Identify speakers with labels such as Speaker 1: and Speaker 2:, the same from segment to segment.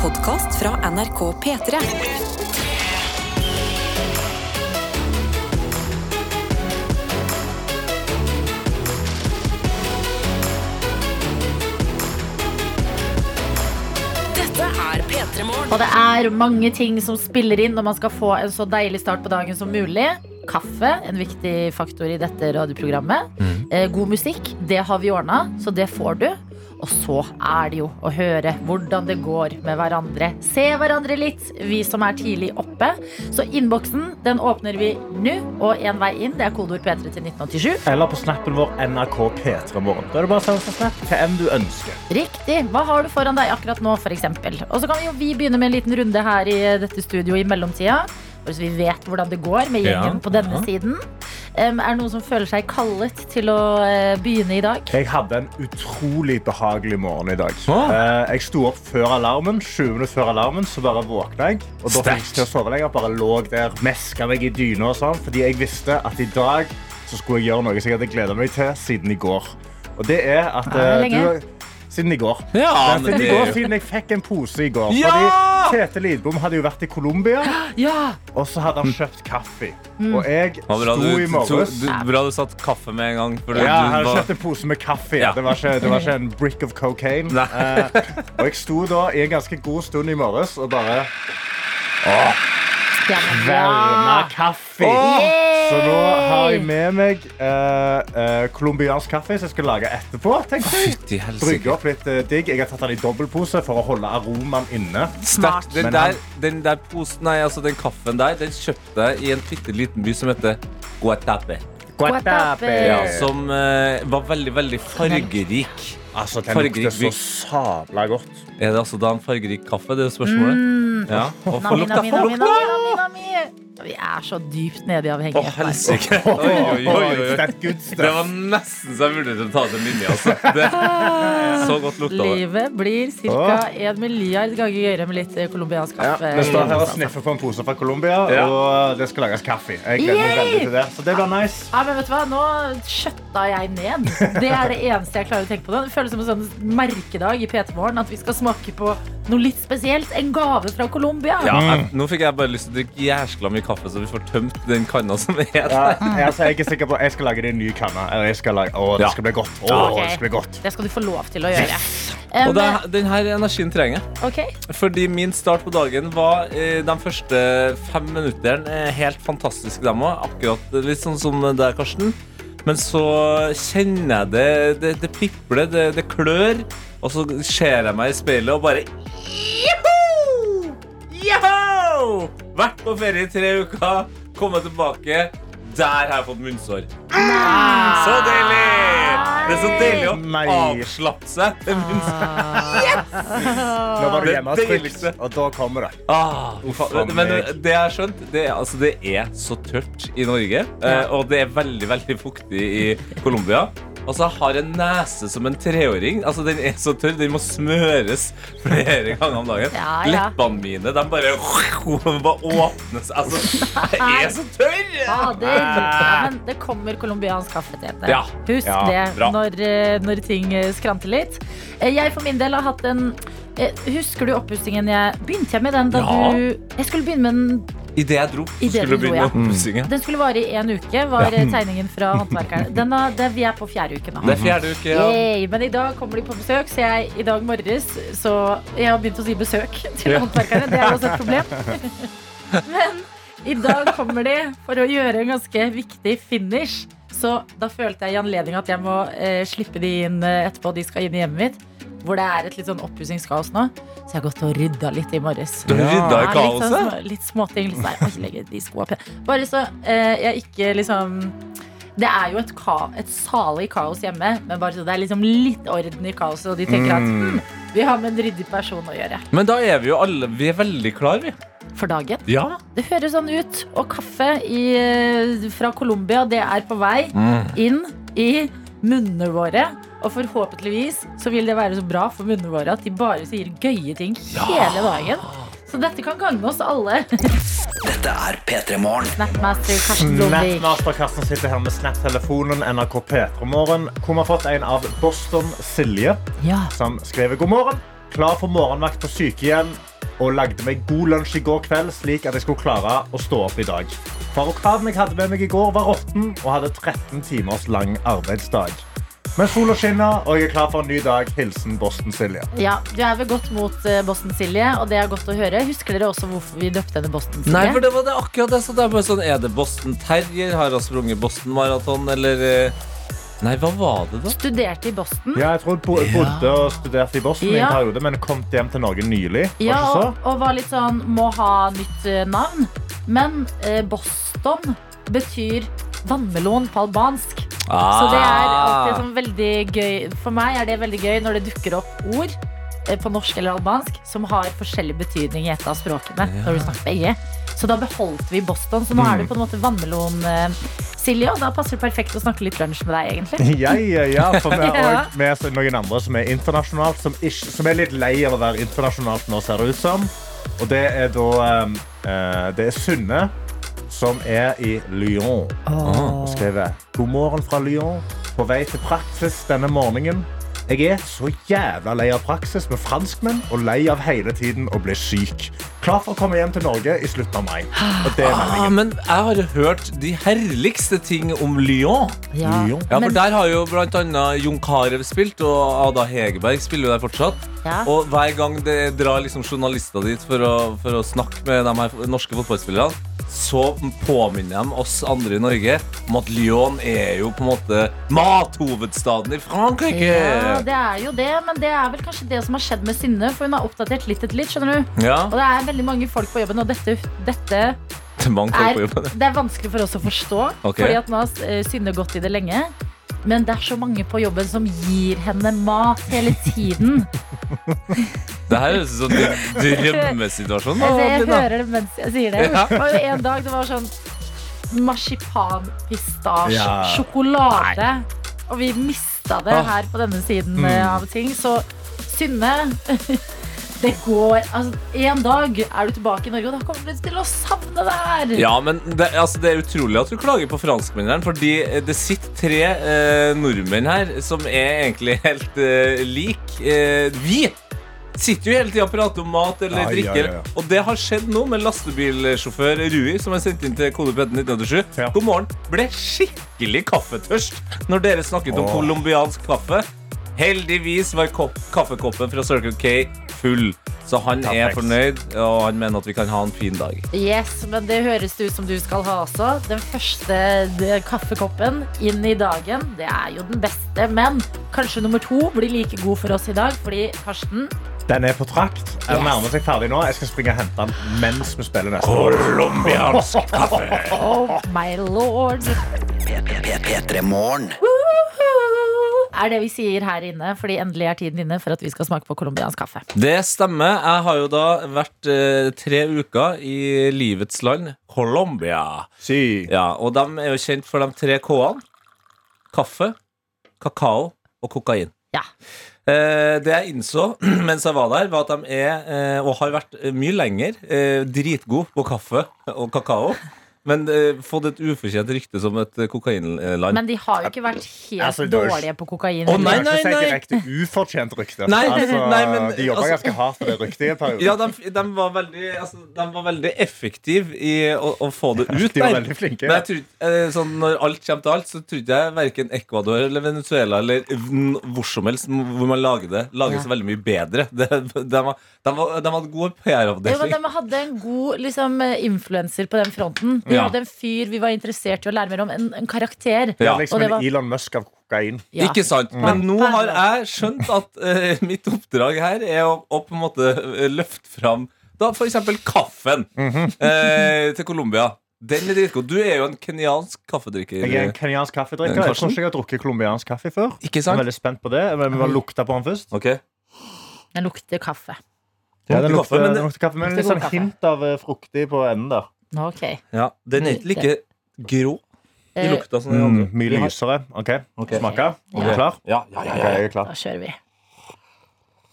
Speaker 1: podkast fra NRK P3. Dette er P3 Morgen.
Speaker 2: Og det er mange ting som spiller inn når man skal få en så deilig start på dagen som mulig. Kaffe, en viktig faktor i dette radioprogrammet. Mm. god musikk, det har vi ordna, så det får du. Og så er det jo å høre hvordan det går med hverandre. Se hverandre litt, vi som er tidlig oppe. Så innboksen den åpner vi nå, og én vei inn. Det er kodeord P3 til 1987.
Speaker 3: Eller på snappen vår NRK P3 Morgen. Da er det bare å sende en snap til hvem du ønsker.
Speaker 2: Riktig. Hva har du foran deg akkurat nå, f.eks.? Og så kan vi jo vi begynne med en liten runde her i dette studioet i mellomtida. Bare så vi vet hvordan det går med gjengen
Speaker 3: Ja.
Speaker 2: på denne
Speaker 3: Ja.
Speaker 2: siden. Um, er det noen som føler seg kallet til å uh, begynne i dag?
Speaker 3: Jeg hadde en utrolig behagelig morgen i dag. Eh, jeg sto opp før alarmen, 20 minutter før alarmen, så bare våkna jeg. Og da fikk jeg til å sove lenger. Bare lå der, meska meg i dyna og sånn, fordi jeg visste at i dag så skulle jeg gjøre noe som jeg hadde gleda meg til siden i går. Og det er at
Speaker 2: uh,
Speaker 3: du Siden i går.
Speaker 4: Ja,
Speaker 3: siden,
Speaker 4: det
Speaker 3: i går siden jeg fikk en pose i går.
Speaker 4: Ja!
Speaker 3: Fordi Tete Lidbom hadde jo vært i Colombia,
Speaker 2: Ja!
Speaker 3: og så hadde han kjøpt kaffe.
Speaker 2: Mm.
Speaker 3: Og jeg sto
Speaker 4: du,
Speaker 3: i morges
Speaker 4: bra du satt kaffe med en gang. For du,
Speaker 3: Ja, jeg hadde
Speaker 4: var,
Speaker 3: kjøpt en pose med kaffe.
Speaker 4: Ja.
Speaker 3: Det, var ikke, det var ikke en brick of cocaine. Eh, og jeg sto da i en ganske god stund i morges og bare Kverna kaffe. Så nå har jeg med meg colombiansk uh, uh, kaffe som jeg skal lage etterpå. tenkte jeg. Brygge opp litt uh, digg. Jeg har tatt den i dobbeltpose for å holde aromaen inne.
Speaker 4: Smart. Den der, den der posen, nei, altså den kaffen der, den kjøpte jeg i en bitte liten by som heter Guatape.
Speaker 2: Guatape.
Speaker 4: Ja, som eh, var veldig, veldig fargerik.
Speaker 3: Altså, den
Speaker 4: Fargerik
Speaker 3: lukter så sabla godt.
Speaker 4: Er det altså da en fargerik kaffe? Det er jo spørsmålet. Ja. Og for
Speaker 2: Nami,
Speaker 4: lukta
Speaker 2: nami,
Speaker 4: lukta.
Speaker 2: Vi er så dypt nede i avhengighet.
Speaker 4: helsike. Oi, oi, oi, oi. Det var nesten så jeg vurderte å ta det linje. Altså. Det, så godt lukta det.
Speaker 2: Livet blir ca. en milliard ganger gøyere med litt colombiansk kaffe.
Speaker 3: Ja, vi står her og sniffer på en pose fra Colombia,
Speaker 4: Ja.
Speaker 3: og det skal lages kaffe. Jeg gleder meg veldig til det. Så det blir nice.
Speaker 2: Ja, men vet du hva? Nå skjøtta jeg ned. Det er det eneste jeg klarer å tenke på. nå. Det føles som en sånn merkedag i P3 Morgen at vi skal smake på noe litt spesielt. En gave fra Colombia.
Speaker 4: Ja, jeg, nå fikk jeg bare lyst til å drikke jæskla mye kaffe, så vi får tømt den kanna som er der.
Speaker 3: Ja, altså, jeg er sikker på Jeg skal lage det en ny kanne. Eller jeg skal lage, å, det skal bli godt. Å,
Speaker 2: okay.
Speaker 3: det skal bli godt.
Speaker 2: Det skal du få lov til å gjøre.
Speaker 4: Yes.
Speaker 2: Um,
Speaker 4: det, den her energien trenger jeg.
Speaker 2: Okay.
Speaker 4: Fordi min start på dagen var eh, de første fem minutterne eh, helt fantastisk, dem òg. Akkurat litt sånn som deg, Karsten. Men så kjenner jeg det Det, det pipler, det, det klør. Og så ser jeg meg i speilet og bare Joho! Joho! Vært på ferie i tre uker, kommet tilbake. Der har jeg fått munnsår. Så deilig! Det er så deilig å
Speaker 3: Nei.
Speaker 4: avslappe seg. til munnsår.
Speaker 3: Nå var du
Speaker 4: Det
Speaker 3: hjemme og spilte,
Speaker 4: deiligste.
Speaker 3: og da kommer det.
Speaker 4: Ah,
Speaker 3: Uff,
Speaker 4: men
Speaker 3: meg.
Speaker 4: det jeg har skjønt, det er, altså, det er så tørt i Norge. eh, Og det er veldig veldig fuktig i Colombia. Altså, jeg har en nese som en treåring. Altså, Den er så tørr. Den må smøres flere ganger om dagen.
Speaker 2: Ja, ja.
Speaker 4: Leppene mine de bare, bare åpnes. Altså, jeg er så tørr!
Speaker 2: Ja, men det kommer colombiansk kaffe til dette. Husk
Speaker 3: Ja,
Speaker 2: det når, eh, når ting eh, skranter litt. Eh, Jeg for min del har hatt en Husker du oppussingen jeg Begynte jeg med den da
Speaker 4: Ja.
Speaker 2: du Jeg skulle begynne med den
Speaker 4: Idet jeg dro,
Speaker 2: I det
Speaker 4: skulle
Speaker 2: du
Speaker 4: du
Speaker 2: dro,
Speaker 4: begynne
Speaker 2: ja.
Speaker 4: oppussingen.
Speaker 2: Den skulle vare i en uke, var tegningen fra håndverkeren. Den har, det, vi er på fjerde uke nå.
Speaker 4: Det er fjerde uke, ja.
Speaker 2: Yay, men i dag kommer de på besøk, så jeg i dag morges Så jeg har begynt å si besøk til håndverkerne. Det er også et problem. men i dag kommer de for å gjøre en ganske viktig finish. Så da følte jeg i anledning at jeg må eh, slippe de inn eh, etterpå. De skal inn i hjemmet mitt. Hvor det er et litt sånn oppussingskaos nå. Så jeg har gått og rydda litt i morges.
Speaker 4: Du har rydda i
Speaker 2: kaoset? litt, sånn, litt småting. Litt sånn, oi, legge de skoene. Bare så eh, jeg ikke liksom Det er jo et, ka et salig kaos hjemme, men bare så det er liksom litt orden i kaoset, og de tenker at
Speaker 4: Mm.
Speaker 2: hm, vi har med en ryddig person å gjøre.
Speaker 4: Men da er vi jo alle Vi er veldig klar, vi.
Speaker 2: For dagen.
Speaker 4: Ja.
Speaker 2: Det høres sånn ut. Og kaffe i, eh, fra Colombia, det er på vei inn i munnene våre. Og forhåpentligvis så vil det være så bra for munnene våre at de bare sier gøye ting hele dagen. Så dette kan gagne oss alle.
Speaker 5: Dette er P3 Morgen.
Speaker 2: Snapmaster Karsten Blomvik.
Speaker 3: Snapmaster Karsten sitter her med Snap-telefonen NRK P3morgen, hvor vi har fått en av Boston Silje,
Speaker 2: Ja.
Speaker 3: som skriver god morgen. Klar for morgenvakt på sykehjem. og lagde meg god lunsj i går kveld, slik at jeg skulle klare å stå opp i dag. Farokaden jeg hadde med meg i går, var råtten og hadde 13 timers lang arbeidsdag. Men sola skinner, og jeg er klar for en ny dag. Hilsen Boston-Silje.
Speaker 2: Ja, Du er ved godt mot eh, Boston Silje, og det er godt å høre. Husker dere også hvorfor vi døpte henne Boston Silje?
Speaker 4: Nei, for det var det akkurat det. Så det er bare sånn, er det Boston Terrier? Har hun sprunget Boston Marathon, eller eh, Nei, hva var det, da?
Speaker 2: Studerte i Boston.
Speaker 3: Ja, jeg tror jeg bo- bodde og studerte i Boston i en periode, men kom hjem til Norge nylig. Var
Speaker 2: Ja,
Speaker 3: ikke så?
Speaker 2: og, og var litt sånn må ha nytt eh, navn. Men eh, Boston betyr vannmelon på albansk. Så det er alltid sånn veldig gøy For meg er det veldig gøy når det dukker opp ord eh, på norsk eller albansk som har forskjellig betydning i et av språkene. Når du snakker begge Så da beholdt vi Boston. Så nå er du på en måte vannmelon, eh, Silje, og da passer det perfekt å snakke litt lunsj med deg, egentlig.
Speaker 3: Ja, ja, ja, for vi har
Speaker 2: Ja.
Speaker 3: med oss noen andre som er internasjonalt, som, ikke, som er litt lei av å være internasjonalt nå, ser det ut som. Og det er da um, eh, Det er Synne, som er i Lyon. Og skriver God morgen fra Lyon. På vei til praksis denne morgenen. Jeg er så jævla lei av praksis med franskmenn og lei av hele tiden å bli syk. Klar for å komme hjem til Norge i slutten av mai. Og det er
Speaker 4: Ah, men jeg har hørt de herligste ting om Lyon.
Speaker 2: Ja.
Speaker 3: Lyon.
Speaker 4: Ja, for
Speaker 2: Men-
Speaker 4: Der har jo annet Jon Carew spilt, og Ada Hegerberg spiller jo der fortsatt.
Speaker 2: Ja.
Speaker 4: Og hver gang det drar liksom journalister dit for å, for å snakke med de her norske fotballspillerne, så påminner de oss andre i Norge om at Lyon er jo på en måte mathovedstaden i Frankrike.
Speaker 2: Ja, det er jo det, men det er vel kanskje det som har skjedd med Synne. For hun har oppdatert litt etter litt, skjønner du.
Speaker 4: Ja,
Speaker 2: Og det er veldig mange folk på jobben, og dette, dette
Speaker 4: det er
Speaker 2: det er vanskelig for oss å forstå.
Speaker 4: Okay.
Speaker 2: Fordi at nå har sinne Synne gått i det lenge. Men det er så mange på jobben som gir henne mat hele tiden.
Speaker 4: Det her høres ut som en drømmesituasjon. Jeg,
Speaker 2: Altså, jeg hører det mens jeg sier det.
Speaker 4: Ja.
Speaker 2: Og en dag det var sånn marsipan, pistasje,
Speaker 3: Ja.
Speaker 2: sjokolade. Og vi mista det her på denne siden eh, av ting. Så Synne Det går altså, En dag er du tilbake i Norge, og da kommer du til å savne det her.
Speaker 4: Ja, men det, altså, det er utrolig at du klager på franskmennene, fordi det sitter tre eh, nordmenn her som er egentlig helt eh, lik. Eh, vi sitter jo hele tida og prater om mat eller
Speaker 3: Ja,
Speaker 4: drikke.
Speaker 3: ja, ja.
Speaker 4: Og det har skjedd nå med lastebilsjåfør Rui, som er sendt inn til kode P1 1987.
Speaker 3: Ja.
Speaker 4: God morgen. Ble skikkelig kaffetørst når dere snakket om
Speaker 3: Åh.
Speaker 4: colombiansk kaffe. Heldigvis var kaffekoppen fra Circle K full, så han er fornøyd, og han mener at vi kan ha en fin dag.
Speaker 2: Yes, men det høres det ut som du skal ha også. Den første kaffekoppen inn i dagen, det er jo den beste. Men kanskje nummer to blir like god for oss i dag, fordi Karsten
Speaker 3: Den er på trakt. Den
Speaker 2: Yes.
Speaker 3: nærmer seg ferdig nå. Jeg skal springe og hente den mens vi spiller neste.
Speaker 4: Colombiansk kaffe.
Speaker 2: Oh my lord.
Speaker 5: P3 Morgen.
Speaker 2: Er det vi sier her inne, fordi endelig er tiden inne for at vi skal smake på colombiansk kaffe.
Speaker 4: Det stemmer. Jeg har jo da vært eh, tre uker i livets land, Colombia.
Speaker 3: Si.
Speaker 4: Ja, og de er jo kjent for de tre K-ene. Kaffe, kakao og kokain.
Speaker 2: Ja.
Speaker 4: Eh, det jeg innså mens jeg var der, var at de er, eh, og har vært mye lenger, eh, dritgode på kaffe og kakao. Men uh, fått et ufortjent rykte som et eh, kokainland.
Speaker 2: Men de har jo ikke vært helt
Speaker 3: Altså,
Speaker 2: dårlige på kokain.
Speaker 4: Å, nei, nei, nei.
Speaker 3: direkte ufortjent rykte.
Speaker 4: Nei,
Speaker 3: altså,
Speaker 4: nei, men,
Speaker 3: de jobba
Speaker 4: altså-
Speaker 3: ganske hardt for det ryktet i en periode.
Speaker 4: Ja, de, de, var veldig, altså, de var veldig effektive i å, å få det ut
Speaker 3: de var veldig flinke.
Speaker 4: Men jeg trodde, eh, sånn, når alt kommer til alt, så trodde jeg verken Ecuador eller Venezuela eller hvor som helst hvor man lager det, lager
Speaker 2: Ja.
Speaker 4: så veldig mye bedre. De, de, var, de, var, de hadde god PR-avdeling.
Speaker 2: de hadde en god liksom, influenser på den fronten. De
Speaker 4: Ja.
Speaker 2: hadde en fyr vi var interessert i å lære mer om. En, en karakter.
Speaker 3: Ja,
Speaker 4: Ja,
Speaker 3: liksom
Speaker 2: og det
Speaker 3: en
Speaker 2: var-
Speaker 3: Elon Musk av kokain.
Speaker 2: Ja.
Speaker 4: Ikke sant? Men nå
Speaker 2: Mm.
Speaker 4: har jeg skjønt at eh, mitt oppdrag her er å, å på en måte eh, løfte fram da eksempel kaffen
Speaker 3: Mhm.
Speaker 4: eh, til Colombia. Den er dritgod. Du er jo en kenyansk kaffedrikker.
Speaker 3: Jeg er en kenyansk kaffedrikker. Jeg
Speaker 4: Karsten?
Speaker 3: tror ikke jeg har drukket colombiansk kaffe før.
Speaker 4: Ikke
Speaker 3: Jeg er
Speaker 4: sant?
Speaker 3: veldig spent på det. Men vi bare lukte på den først.
Speaker 4: Ok
Speaker 2: Den lukter kaffe.
Speaker 3: Ja, den
Speaker 4: Lukter
Speaker 3: lukter,
Speaker 4: kaffe, men det-
Speaker 3: den lukter kaffe, men
Speaker 2: Lukter
Speaker 3: litt sånn
Speaker 2: kaffe.
Speaker 3: hint av eh, fruktig på enden der.
Speaker 2: Ok.
Speaker 4: Ja, Den er ikke like grå i
Speaker 2: Eh,
Speaker 4: lukta som den
Speaker 3: Mm,
Speaker 4: andre.
Speaker 3: mye lysere. OK,
Speaker 4: Ok.
Speaker 3: smake. Er du klar?
Speaker 4: Ja, ja, ja, ja,
Speaker 3: jeg er klar.
Speaker 2: Da kjører vi.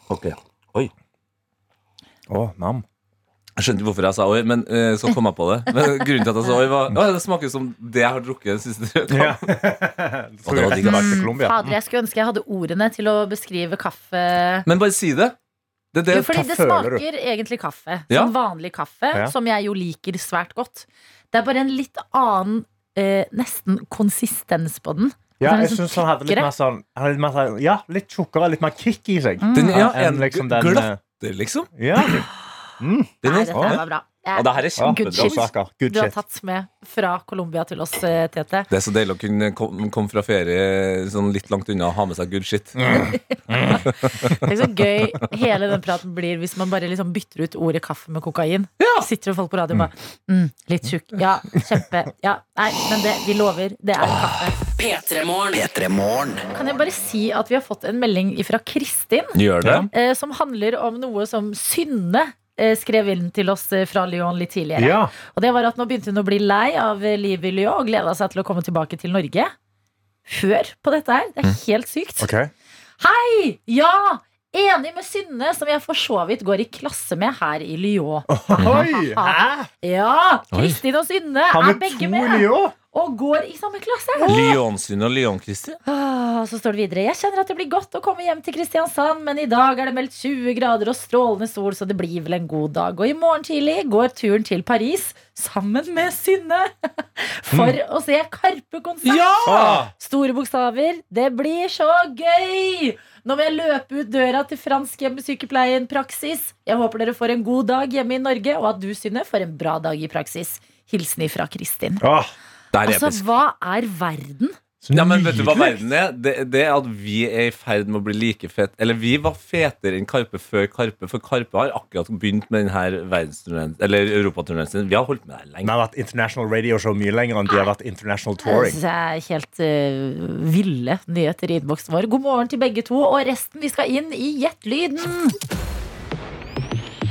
Speaker 4: Ok. Oi.
Speaker 3: Å, nam.
Speaker 4: Jeg skjønte ikke hvorfor jeg sa oi, men uh, så kom jeg på det. Men grunnen til at jeg sa oi, var Å, det smaker som det jeg har drukket den siste uka.
Speaker 3: Ja.
Speaker 4: Det var digg,
Speaker 3: Colombia.
Speaker 2: Fader, jeg skulle ønske jeg hadde ordene til å beskrive kaffe.
Speaker 4: Men bare si det. Det, det,
Speaker 2: Jo, fordi det
Speaker 3: smaker du?
Speaker 2: egentlig kaffe.
Speaker 4: Ja.
Speaker 2: Som vanlig kaffe,
Speaker 3: Ja.
Speaker 2: som jeg jo liker svært godt. Det er bare en litt annen eh, nesten konsistens på den.
Speaker 3: Ja, jeg
Speaker 2: syns
Speaker 3: synes han hadde litt mer sånn hadde litt, mer sånn, Ja, litt tjukkere, litt mer kick i seg.
Speaker 4: den, ja, en
Speaker 3: liksom den,
Speaker 4: glatter, liksom.
Speaker 3: Ja.
Speaker 4: Den
Speaker 2: Nei, dette her var bra.
Speaker 4: Og det her er kjempebra.
Speaker 3: Saker.
Speaker 2: Du har
Speaker 3: shit.
Speaker 2: tatt med fra Colombia til oss, eh, Tete.
Speaker 4: Det er så deilig å kunne komme kom fra ferie sånn litt langt unna og ha med seg good shit.
Speaker 2: Tenk så gøy hele den praten blir hvis man bare liksom bytter ut ordet kaffe med kokain. Sitter det folk på radio og bare mm, Litt tjukk. Ja, kjempe. Ja, nei, men det, vi lover. Det er kaffe.
Speaker 1: P3morgen.
Speaker 5: P3 Morgen.
Speaker 2: Kan jeg bare si at vi har fått en melding fra Kristin
Speaker 4: Gjør det?
Speaker 2: eh, som handler om noe som Synne skrev inn til oss eh, fra Lyon litt tidligere.
Speaker 3: Ja.
Speaker 2: Og det var at nå begynte hun å bli lei av eh, livet i Lyon og gleda seg til å komme tilbake til Norge. Hør på dette her. Det er helt sykt.
Speaker 3: Okay.
Speaker 2: Hei! Ja! Enig med Synne, som jeg for så vidt går i klasse med her i Lyon.
Speaker 3: Oi! Hæ?
Speaker 2: Ja! Kristin og Synne er begge med
Speaker 3: Lyon?
Speaker 2: Og går i samme klasse.
Speaker 4: Lyon-Syn og Lyon-Kristin.
Speaker 2: Ah, Så står det videre. Jeg kjenner at det blir godt å komme hjem til Kristiansand Men i dag er det meldt 20 grader og strålende sol Så det blir vel en god dag. Og i morgen tidlig går turen til Paris Sammen med Synne. For å se Karpe-konsert.
Speaker 3: Ja!
Speaker 2: Store bokstaver. Det blir så gøy! Nå må jeg løpe ut døra til fransk hjemmesykepleien praksis. Jeg håper dere får en god dag hjemme i Norge Og at du, Synne, får en bra dag i praksis. Hilsen ifra Kristin.
Speaker 3: Åh,
Speaker 4: Det er
Speaker 2: Altså,
Speaker 4: episk.
Speaker 2: hva er verden?
Speaker 4: Ja, men vet du hva verden er? Det, det er at vi er i ferd med å bli like fet Eller vi var fetere enn Karpe før Karpe, for Karpe har akkurat begynt med denne verdensturneen Eller europaturneen sin. Vi har holdt med det
Speaker 3: Vi
Speaker 4: lenge.
Speaker 3: har vært international radio show mye lenger enn de har vært international
Speaker 2: Det
Speaker 3: touring.
Speaker 2: jeg er helt uh, ville nyheter i innboksen vår. God morgen til begge to, og resten vi skal inn i Gjettlyden.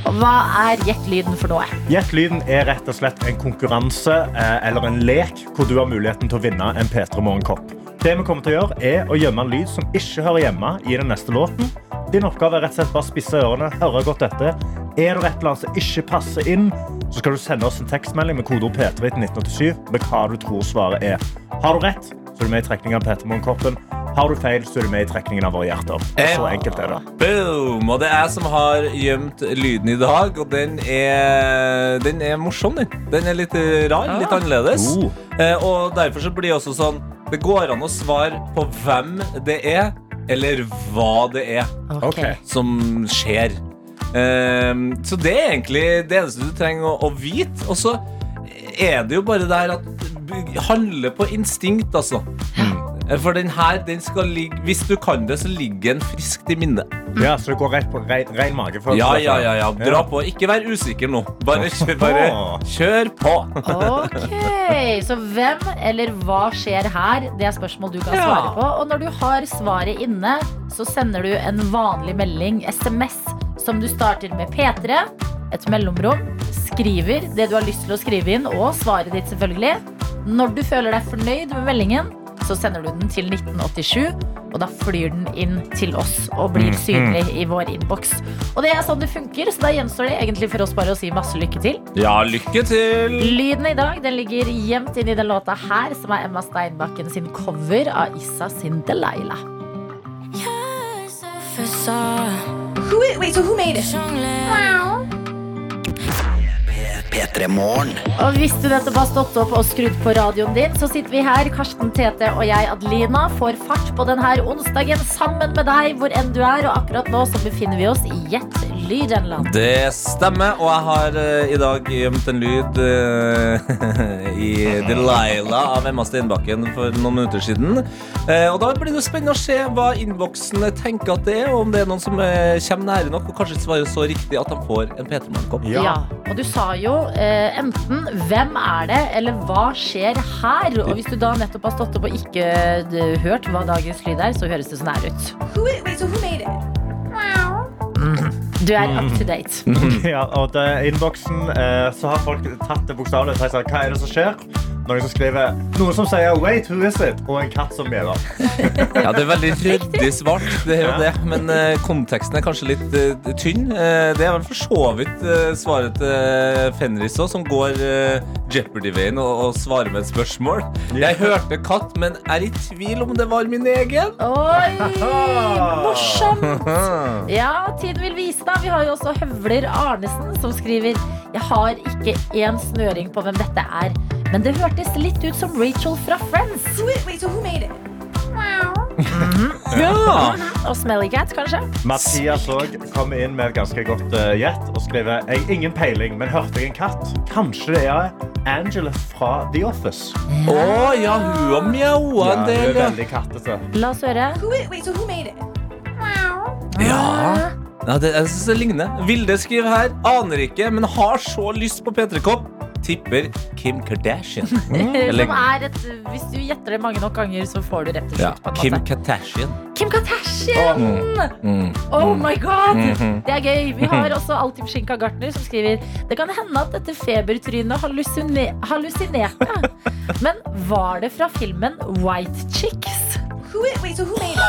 Speaker 2: Hva er Gjettlyden for noe?
Speaker 3: Gjettlyden er rett og slett en konkurranse eh, eller en lek hvor du har muligheten til å vinne en P3 Morgenkopp. Det vi kommer til å gjøre, er å gjemme en lyd som ikke hører hjemme i den neste låten. Din oppgave er rett og slett bare spisse ørene, høre godt etter. Er det et eller annet som ikke passer inn, så skal du sende oss en tekstmelding med kodeord P3 til 1987 med hva du tror svaret er. Har du rett, så er du med i trekningen av P3 Morgenkoppen. Har du feil, så er du med i trekningen av våre hjerter. Så enkelt er det.
Speaker 4: Boom! Og det er jeg som har gjemt lyden i dag, og den er, den er morsom, den. Den er litt rar, litt annerledes.
Speaker 3: Oh.
Speaker 4: Eh, og derfor så blir det også sånn Det går an å svare på hvem det er, eller hva det er
Speaker 3: okay.
Speaker 4: som skjer. Ehm, så det er egentlig det eneste du trenger å, å vite. Og så er det jo bare der at b- handle på instinkt, altså. Eh, For den her, den skal ligge Hvis du kan det, så ligger den friskt i minnet.
Speaker 3: Ja, så det går rett på rein, ren magefølelse.
Speaker 4: Ja, ja, ja, ja. Dra på. Ikke vær usikker nå. Bare, kjør, bare kjør på.
Speaker 2: Ok, Så hvem eller hva skjer her? Det er spørsmål du kan svare på. Og når du har svaret inne, så sender du en vanlig melding, SMS, som du starter med P3, et mellomrom, skriver det du har lyst til å skrive inn, og svaret ditt selvfølgelig. Når du føler deg fornøyd med meldingen, så sender du den til 1987, og da flyr den inn til oss og blir synlig i vår innboks. Og det er sånn det funker, så da gjenstår det egentlig for oss bare å si masse lykke til.
Speaker 4: Ja, lykke til.
Speaker 2: Lyden i dag den ligger gjemt inn i den låta her, som er Emma Steinbakken sin cover av Issa sin Delilah.
Speaker 6: Who, wait, so who made it?
Speaker 5: P3 Morgen.
Speaker 2: Og hvis du nettopp har stått opp og skrudd på radioen din, så sitter vi her, Karsten Tete og jeg, Adelina, får fart på denne onsdagen sammen med deg hvor enn du er. Og akkurat nå så befinner vi oss i Gjett lydenland.
Speaker 4: Det stemmer, og jeg har uh, i dag gjemt en lyd uh, i Delilah av Emma Steinbakken for noen minutter siden. Uh, og da blir det spennende å se hva innboksen tenker at det er, og om det er noen som kommer nære nok og kanskje svarer så riktig at de får en P3 Morgenkopp.
Speaker 2: Ja. Og du sa jo eh, enten 'Hvem er det?' eller 'Hva skjer her?' Og hvis du da nettopp har stått opp og ikke eh, hørt hva dagens lyd er, så høres det sånn her ut.
Speaker 6: Who, wait, so who made it?
Speaker 2: Du er up to date.
Speaker 3: Ja, og det, I innboksen eh, så har folk tatt det bokstavelig og sagt hva er det som skjer. Noen som skriver Noen som sier 'wait, who is it?' og en katt som bjeller.
Speaker 4: Ja, det er veldig ryddig svart, det er jo det. Men uh, konteksten er kanskje litt uh, tynn. Uh, det er vel for så vidt svaret til Fenris òg, som går Jeopardy-veien og, og svare med et spørsmål. Jeg hørte katt, men er i tvil om det var min egen.
Speaker 2: Oi, morsomt! Ja, tiden vil vise da. Vi har jo også Høvler Arnesen som skriver Jeg har ikke én snøring på hvem dette er, men det hørtes litt ut som Rachel fra Friends.
Speaker 6: Wait, wait, so who made it?
Speaker 4: Ja!
Speaker 2: Og Smelly Cat, kanskje?
Speaker 3: Mathias òg kom inn med et ganske godt gjett uh, og skrev jeg, ingen peiling, men hørte jeg en katt? Kanskje det er Angela fra The Office.
Speaker 4: Å ja, hun har mjaua en
Speaker 3: hun er veldig kattete.
Speaker 2: La oss høre.
Speaker 6: Wait, so who made it?
Speaker 4: Ja. ja det, jeg synes det ligner. Vilde skriver her. Aner ikke, men har så lyst på P3-kopp. Tipper Kim Kardashian. Eller-
Speaker 2: Som er et, hvis du gjetter det mange nok ganger, så får du rett og
Speaker 4: Ja,
Speaker 2: slett på en
Speaker 4: Kim
Speaker 2: måte.
Speaker 4: Kardashian.
Speaker 2: Kim Kardashian!
Speaker 4: Mm.
Speaker 2: Oh my god!
Speaker 4: Mhm.
Speaker 2: Det er gøy. Vi har også Alltid Skinka Gartner som skriver Det kan hende at dette febertrynet hallusine hallusinerte. Men var det fra filmen White Chicks?
Speaker 6: Who, wait, so who made it?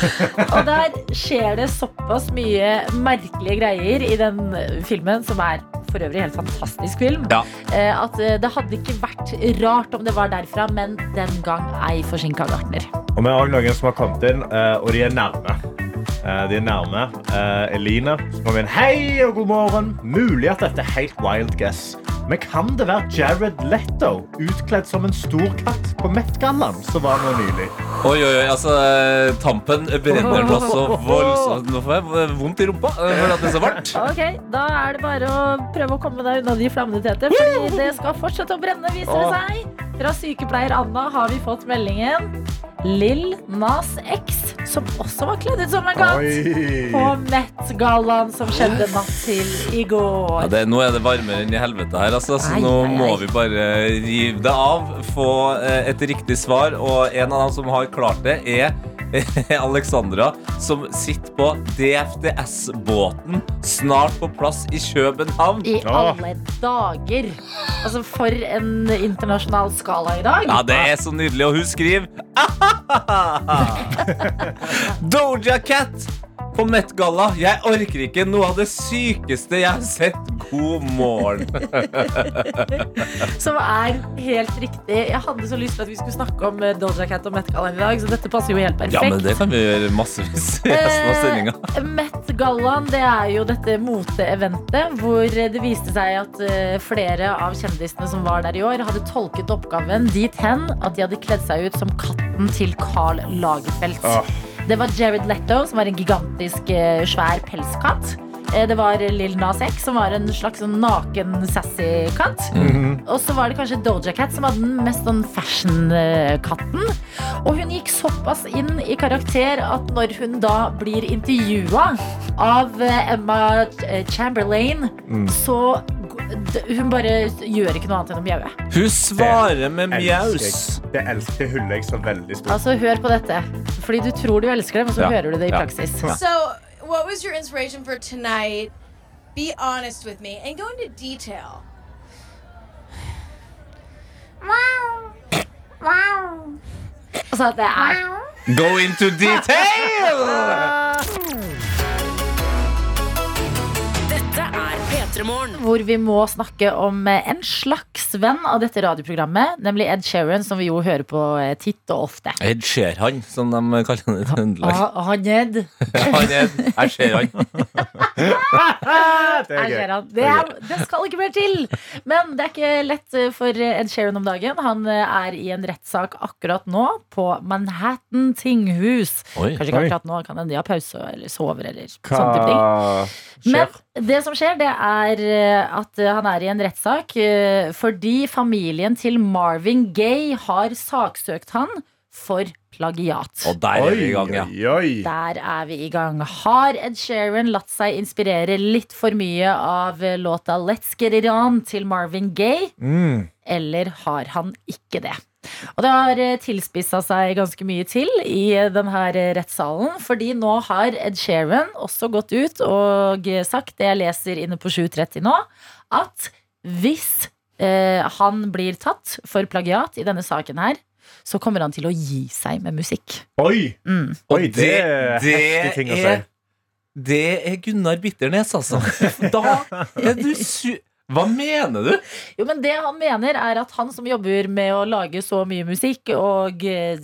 Speaker 2: Og der skjer det såpass mye merkelige greier i den filmen, som er for øvrig helt fantastisk film,
Speaker 4: Ja.
Speaker 2: eh, at eh, det hadde ikke vært rart om det var derfra, men den gang ei forsinka Gartner.
Speaker 3: Og vi har også noen som har kommet inn, eh, og de er nærme. Eh, De er nærme. Eh, Eline kom inn. Hei og god morgen. Mulig at dette er helt wild guess. Men kan det være Jared Letto utkledd som en stor katt på Met-gallaen som var nå nylig?
Speaker 4: Oi, oi, oi, altså eh, Tampen brenner nå så voldsomt. Nå får jeg vondt i rumpa for at det er så varmt.
Speaker 2: Ok, Da er det bare å prøve å komme deg unna de flammene, Tete. Fordi det skal fortsette å brenne, viser det seg. Fra sykepleier Anna har vi fått meldingen. Lill Nas X, som også var kledd ut som en katt. På Met-gallaen som skjedde natt til i går.
Speaker 4: Ja, det, nå er det varmere enn i helvete her, altså, så
Speaker 2: Ai,
Speaker 4: nå
Speaker 2: ai, ai.
Speaker 4: må vi bare rive det av. Få eh, et riktig svar, og en av dem som har klart det, er Alexandra, som sitter på DFDS-båten, snart på plass i København.
Speaker 2: I alle dager. Altså, for en internasjonal skala i dag.
Speaker 4: Ja, det er så nydelig, og hun skriver Doja Cat på Met-galla. Jeg orker ikke noe av det sykeste jeg har sett. God morgen.
Speaker 2: Som er helt riktig. Jeg hadde så lyst til at vi skulle snakke om eh, Doja Cat og Met-gallaen i dag, så dette passer jo helt perfekt.
Speaker 4: Ja, men det kan vi gjøre massevis i resten av sendinga.
Speaker 2: Eh, Met-gallaen det er jo dette moteeventet hvor det viste seg at eh, flere av kjendisene som var der i år, hadde tolket oppgaven dit hen at de hadde kledd seg ut som katten til Carl Lagerfeldt.
Speaker 3: Åh.
Speaker 2: Det var Jared Letto, som var en gigantisk eh, svær pelskatt. Eh, Det var Lill Nas X, som var en slags sånn naken, sassy katt. Og så var det kanskje Doja Cat, som hadde den mest sånn fashion-katten. Og hun gikk såpass inn i karakter at når hun da blir intervjua av eh, Emma Chamberlain, Chamberlain, så hun bare gjør ikke noe annet enn å mjaue.
Speaker 4: Hun svarer med mjaus.
Speaker 3: Det elsker hun. jeg så veldig stort.
Speaker 2: Altså, hør på dette. Fordi du tror du elsker det, men så
Speaker 4: Ja.
Speaker 2: hører du det i
Speaker 4: Ja.
Speaker 2: praksis.
Speaker 6: So, what was your inspiration for tonight? Be honest with me and go into detail.
Speaker 2: Altså, det er
Speaker 4: Go into detail!
Speaker 2: Hvor vi må snakke om eh, en slags venn av dette radioprogrammet, nemlig Ed Sheeran, som vi jo hører på eh, titt og ofte.
Speaker 4: Ed Sheeran, som de kaller han i Trøndelag.
Speaker 2: Ah, han Ed.
Speaker 4: Han Ed. Jeg ser han.
Speaker 3: Det er gøy.
Speaker 2: Det, er, det skal ikke mer til! Men det er ikke lett eh, for Ed Sheeran om dagen. Han er i en rettssak akkurat nå på Manhattan tinghus.
Speaker 4: Oi.
Speaker 2: Kanskje ikke akkurat nå, kan hende de har pause eller sover eller sånne ting.
Speaker 3: Hva?
Speaker 2: Men det som skjer, det er eh, at eh, han er i en rettssak eh, fordi familien til Marvin Gaye har saksøkt han for plagiat.
Speaker 4: Og der er vi i gang, ja.
Speaker 3: oi, oi.
Speaker 2: Der er vi i gang. Har Ed Sheeran latt seg inspirere litt for mye av låta Let's Get It On til Marvin Gaye,
Speaker 3: Mm.
Speaker 2: eller har han ikke det? Og det har tilspissa seg ganske mye til i eh, denne rettssalen. Fordi nå har Ed Sheeran også gått ut og sagt det jeg leser inne på 730 nå, at hvis eh, han blir tatt for plagiat i denne saken her, så kommer han til å gi seg med musikk.
Speaker 3: Oi!
Speaker 2: Mm.
Speaker 3: Oi, det er heftig ting å si.
Speaker 4: det er Gunnar Bitternes, altså. Da er du su... Hva mener du?
Speaker 2: Jo, men det han mener er at han som jobber med å lage så mye musikk og eh,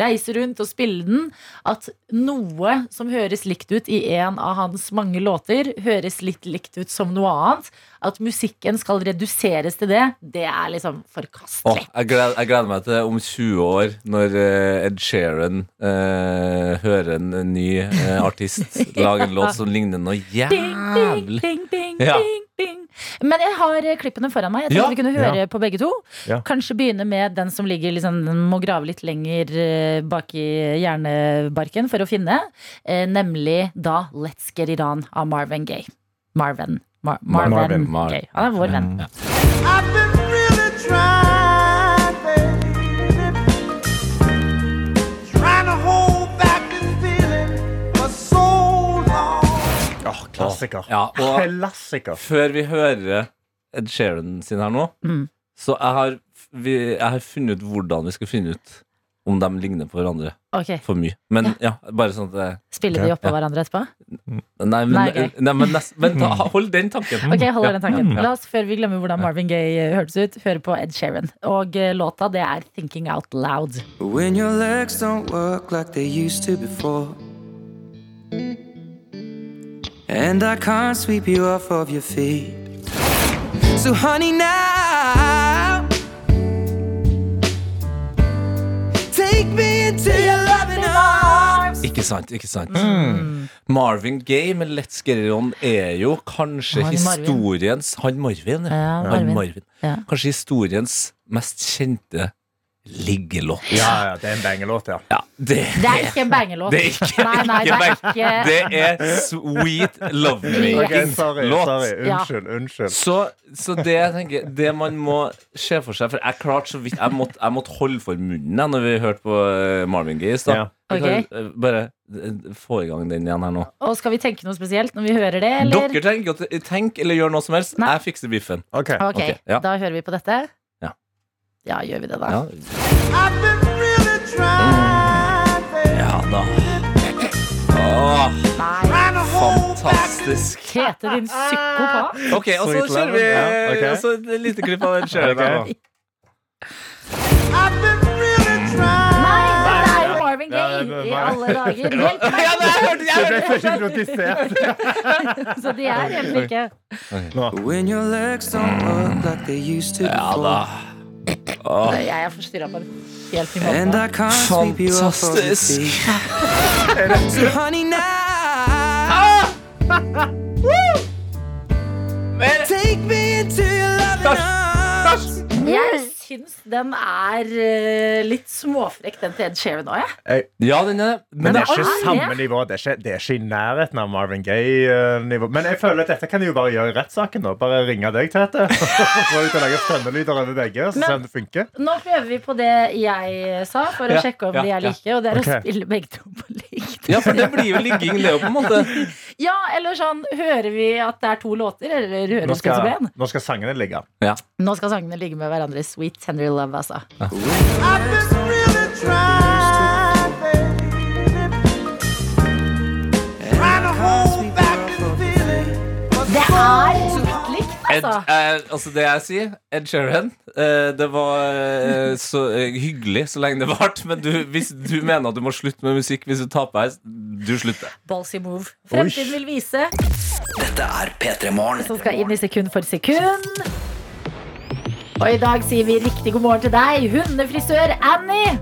Speaker 2: reise rundt og spille den, at noe som høres likt ut i en av hans mange låter, høres litt likt ut som noe annet. At musikken skal reduseres til det, det er liksom
Speaker 4: Åh,
Speaker 2: forkastelig.
Speaker 4: jeg, gleder, jeg gleder meg til om 20 år, når eh, Ed Sheeran eh, hører en ny eh, artist lage en låt som ligner noe
Speaker 2: Ding, ding,
Speaker 4: jævlig.
Speaker 2: ding, ding,
Speaker 4: Ja.
Speaker 2: ding, ding. Men jeg har eh, klippene foran meg. Jeg tenkte
Speaker 4: Ja,
Speaker 2: vi kunne høre på begge to.
Speaker 3: Ja.
Speaker 2: Kanskje begynne med den som ligger liksom, den må grave litt lenger eh, bak i hjernebarken for å finne. Eh, nemlig da Let's Get It On av Marvin Gaye. Marvin. Mar Marvin,
Speaker 3: Marvin.
Speaker 4: Mar-
Speaker 2: Gaye. Han er vår venn.
Speaker 7: I've
Speaker 3: klassiker.
Speaker 4: Ja, og
Speaker 3: Klassiker.
Speaker 4: før vi hører Ed Sheeran sin her nå,
Speaker 2: Mm.
Speaker 4: så jeg har, vi, jeg har funnet ut hvordan vi skal finne ut om de ligner på hverandre
Speaker 2: okay.
Speaker 4: for mye. Men ja, bare sånn at det
Speaker 2: Spiller de oppå hverandre etterpå?
Speaker 4: Nei, men,
Speaker 2: Nei,
Speaker 4: nei, men, nest, men ta, hold den tanken.
Speaker 2: Ok, hold
Speaker 4: Ja.
Speaker 2: den tanken. La oss, før vi glemmer hvordan Marvin Gaye eh, hørtes ut, høre på Ed Sheeran. Og eh, låta, det er Thinking Out Loud.
Speaker 8: When your legs don't work like they used to before. And I can't sweep you off of your feet. So, honey, now. Take me into your loving arms.
Speaker 4: Ikke sant, ikke sant. Marvin Gaye med Let's Get It On er jo kanskje
Speaker 2: Han Marvin.
Speaker 4: historiens Han Marvin,
Speaker 2: Ja,
Speaker 4: Han
Speaker 2: Marvin.
Speaker 4: Marvin.
Speaker 2: Ja.
Speaker 4: Kanskje historiens mest kjente liggelåt.
Speaker 3: Ja, ja, det er en bangelåt, ja.
Speaker 4: Ja, det,
Speaker 2: Det er ikke en bangelåt.
Speaker 4: Det er ikke-
Speaker 2: nei, nei, det er ikke
Speaker 4: det er Sweet Love Me.
Speaker 3: Ok, sorry, sorry.
Speaker 2: Ja.
Speaker 3: Unnskyld. unnskyld.
Speaker 4: Så, så det jeg tenker Det man må se for seg For jeg klarte så vidt Jeg måtte, jeg måtte holde for munnen jeg, når vi hørte på eh, Marvin Gaye i stad. Eh, Bare eh, få i gang den igjen her nå.
Speaker 2: Og skal vi tenke noe spesielt når vi hører det, eller?
Speaker 4: Dere tenker, tenk eller gjør noe som helst.
Speaker 2: Nei.
Speaker 4: Jeg fikser biffen.
Speaker 3: Ok.
Speaker 2: Okay,
Speaker 4: Ok, ja.
Speaker 2: da hører vi på dette.
Speaker 4: Ja.
Speaker 2: Gjør vi det, da?
Speaker 4: Ja, da. Åh, fantastisk.
Speaker 2: Heter din psykopat.
Speaker 4: Ok, og så
Speaker 3: Sweet
Speaker 4: kjører vi
Speaker 3: Love, ja, ok.
Speaker 4: og så et lite klipp av den kjøringen
Speaker 3: Ok.
Speaker 4: nå.
Speaker 2: Nei, det er jo Marvin
Speaker 3: Ja,
Speaker 2: Gaye
Speaker 3: det
Speaker 2: i alle dager. Hjelp meg!
Speaker 4: Ja, det jeg hørt! Jeg har hørt det.
Speaker 3: hypnotisert.
Speaker 2: Så de er helt like.
Speaker 8: When your legs don't work like they used to
Speaker 4: Ja da.
Speaker 8: before.
Speaker 2: Jeg er forstyrra på en helt ny måte.
Speaker 8: I can't sweep you off of your
Speaker 4: Fantastisk.
Speaker 8: feet. So, honey,
Speaker 2: syns den er eh, litt småfrekk, den til Ed Sheeran òg, jeg.
Speaker 4: Ja, den er
Speaker 3: Men
Speaker 4: Men
Speaker 3: det er ikke
Speaker 2: er
Speaker 3: samme
Speaker 2: det.
Speaker 3: nivå. Det er ikke, det er ikke i nærheten av Marvin Gaye-nivå. Men jeg føler at dette kan de jo bare gjøre i rettssaken. nå. Bare ringe deg, Tete. Få deg til å lage stønnelyder over begge. Så
Speaker 2: ser
Speaker 3: se om det funker.
Speaker 2: Nå prøver vi på det jeg sa, for å
Speaker 4: Ja,
Speaker 2: sjekke om
Speaker 4: ja,
Speaker 2: de er
Speaker 4: ja.
Speaker 2: like. Og det er
Speaker 3: okay.
Speaker 2: å spille begge to på likt.
Speaker 4: Ja, for det blir jo ligging, det òg, på en måte.
Speaker 2: Ja, eller sånn Hører vi at det er to låter, eller hører
Speaker 3: vi
Speaker 2: det som én?
Speaker 3: nå skal sangene ligge.
Speaker 2: Nå skal sangene ligge med hverandre. Sweet Tender Love, altså.
Speaker 7: Ja. really trying,
Speaker 2: Det er litt likt,
Speaker 4: Ed,
Speaker 2: altså.
Speaker 4: eh, altså det jeg sier, Ed Sheeran eh, Det var eh, så eh, hyggelig så lenge det varte. Men du, hvis du mener at du må slutte med musikk hvis du taper her, du slutter.
Speaker 2: Ballsy move. Fremtiden vil vise,
Speaker 5: Dette er P3 Morgen.
Speaker 2: som skal inn i sekund for sekund. Og i dag sier vi riktig god morgen til deg, hundefrisør Annie.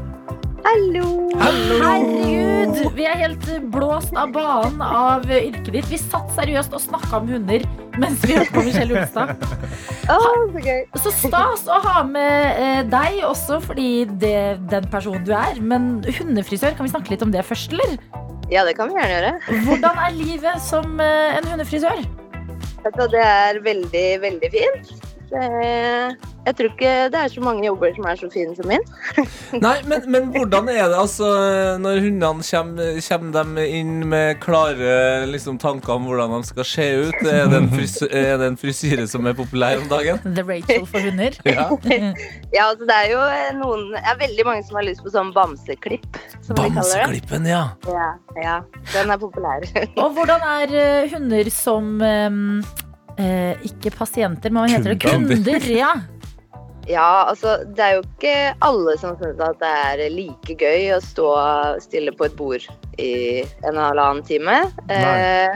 Speaker 9: Hallo!
Speaker 2: Herregud, vi er helt blåst av banen av yrket ditt. Vi satt seriøst og snakka om hunder mens vi hørte på Michelle Jonstad.
Speaker 9: oh, så gøy.
Speaker 2: Så stas å ha med eh, deg også, fordi det er den personen du er. Men hundefrisør, kan vi snakke litt om det først, eller?
Speaker 9: Ja, det kan vi gjerne gjøre.
Speaker 2: Hvordan er livet som eh, en hundefrisør?
Speaker 9: Det er veldig, veldig fint. Det jeg tror ikke det er så mange jobber som er så fine som min.
Speaker 4: Nei, men, men hvordan er det altså når hundene kommer, kommer dem inn med klare liksom, tanker om hvordan de skal se ut? Er det, er det en frisyre som er populær om dagen?
Speaker 2: The Rachel for hunder.
Speaker 4: Ja.
Speaker 9: Ja, altså det er jo eh, noen Det er veldig mange som har lyst på sånn bamseklipp, som de kaller det.
Speaker 4: Bamseklippen, ja.
Speaker 9: Ja, ja, den er populær.
Speaker 2: Og hvordan er eh, hunder som eh, Ikke pasienter, men hva heter det?
Speaker 4: Kunder.
Speaker 2: Kunder. Ja.
Speaker 9: Ja, altså det er jo ikke alle som syns at det er like gøy å stå stille på et bord i en halvannen time. Eh,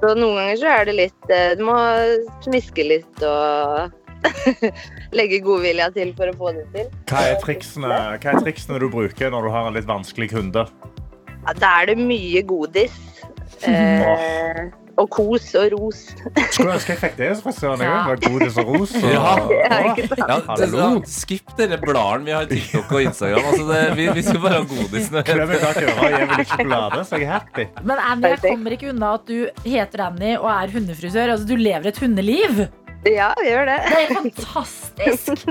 Speaker 9: så noen ganger så er det litt eh, Du må smiske litt og legge godvilja til for å få det til.
Speaker 3: Hva er, triksene, hva er triksene du bruker når du har en litt vanskelig kunde?
Speaker 9: Ja, da er det mye godis. Eh, og kos og ros.
Speaker 3: Skulle ønske jeg fikk det som frisøren. jeg,
Speaker 2: Ja.
Speaker 3: Godis og ros. Og,
Speaker 4: Ja.
Speaker 9: Ja.
Speaker 4: Ja, skipp dere bladene vi har i TikTok og Instagram. Altså det, vi, vi skal bare ha godis nå.
Speaker 3: Klem meg bak øret og gi meg litt sjokolade, så jeg happy.
Speaker 2: Men Annie, jeg kommer ikke unna at du heter Annie og er hundefrisør. Altså, du lever et hundeliv.
Speaker 9: Ja, vi gjør det.
Speaker 2: Det er fantastisk.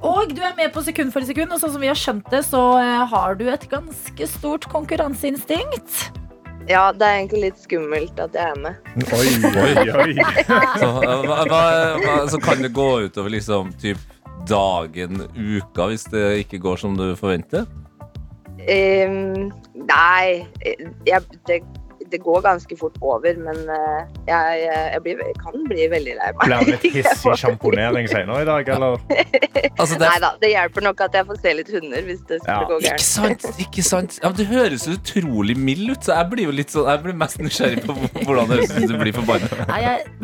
Speaker 2: Og du er med på sekund for sekund, og sånn som vi har skjønt det, så eh, har du et ganske stort konkurranseinstinkt.
Speaker 9: Ja, det er egentlig litt skummelt at jeg er med.
Speaker 3: Oi, oi, oi.
Speaker 4: Så, eh, hva, hva, hva, så kan det gå utover liksom typ dagen, uka, hvis det ikke går som du forventer?
Speaker 9: Um, nei, jeg, det, det går ganske fort over, men eh, jeg, jeg, blir, jeg kan bli veldig lei meg.
Speaker 3: Blir det litt hissig sjamponering senere i dag, eller?
Speaker 4: Altså, det
Speaker 9: Nei da, det hjelper nok at jeg får se litt hunder hvis det skulle
Speaker 3: Ja.
Speaker 9: gå
Speaker 4: ikke sant? ikke sant ja, men Du høres så utrolig mild ut, så jeg blir jo litt sånn Jeg blir mest nysgjerrig på hvordan det høres ut du blir forbanna.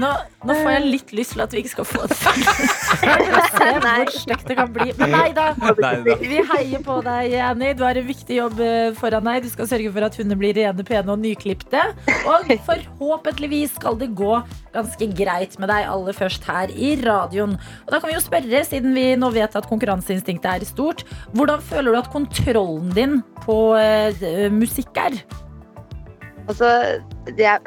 Speaker 2: Nå, nå får jeg litt lyst til at vi ikke skal få det. Se hvor stygt det kan bli. Men nei da.
Speaker 4: Nei da.
Speaker 2: Vi heier på deg, Annie. Du har en viktig jobb eh, foran deg. Du skal sørge for at hunder blir rene, pene og nyklipte. Og forhåpentligvis skal det gå ganske greit med deg aller først her i radioen. Og da kan vi jo spørre, siden vi nå vet at konkurranseinstinktet er stort, hvordan føler du at kontrollen din på uh, musikk er?
Speaker 9: Altså, det er,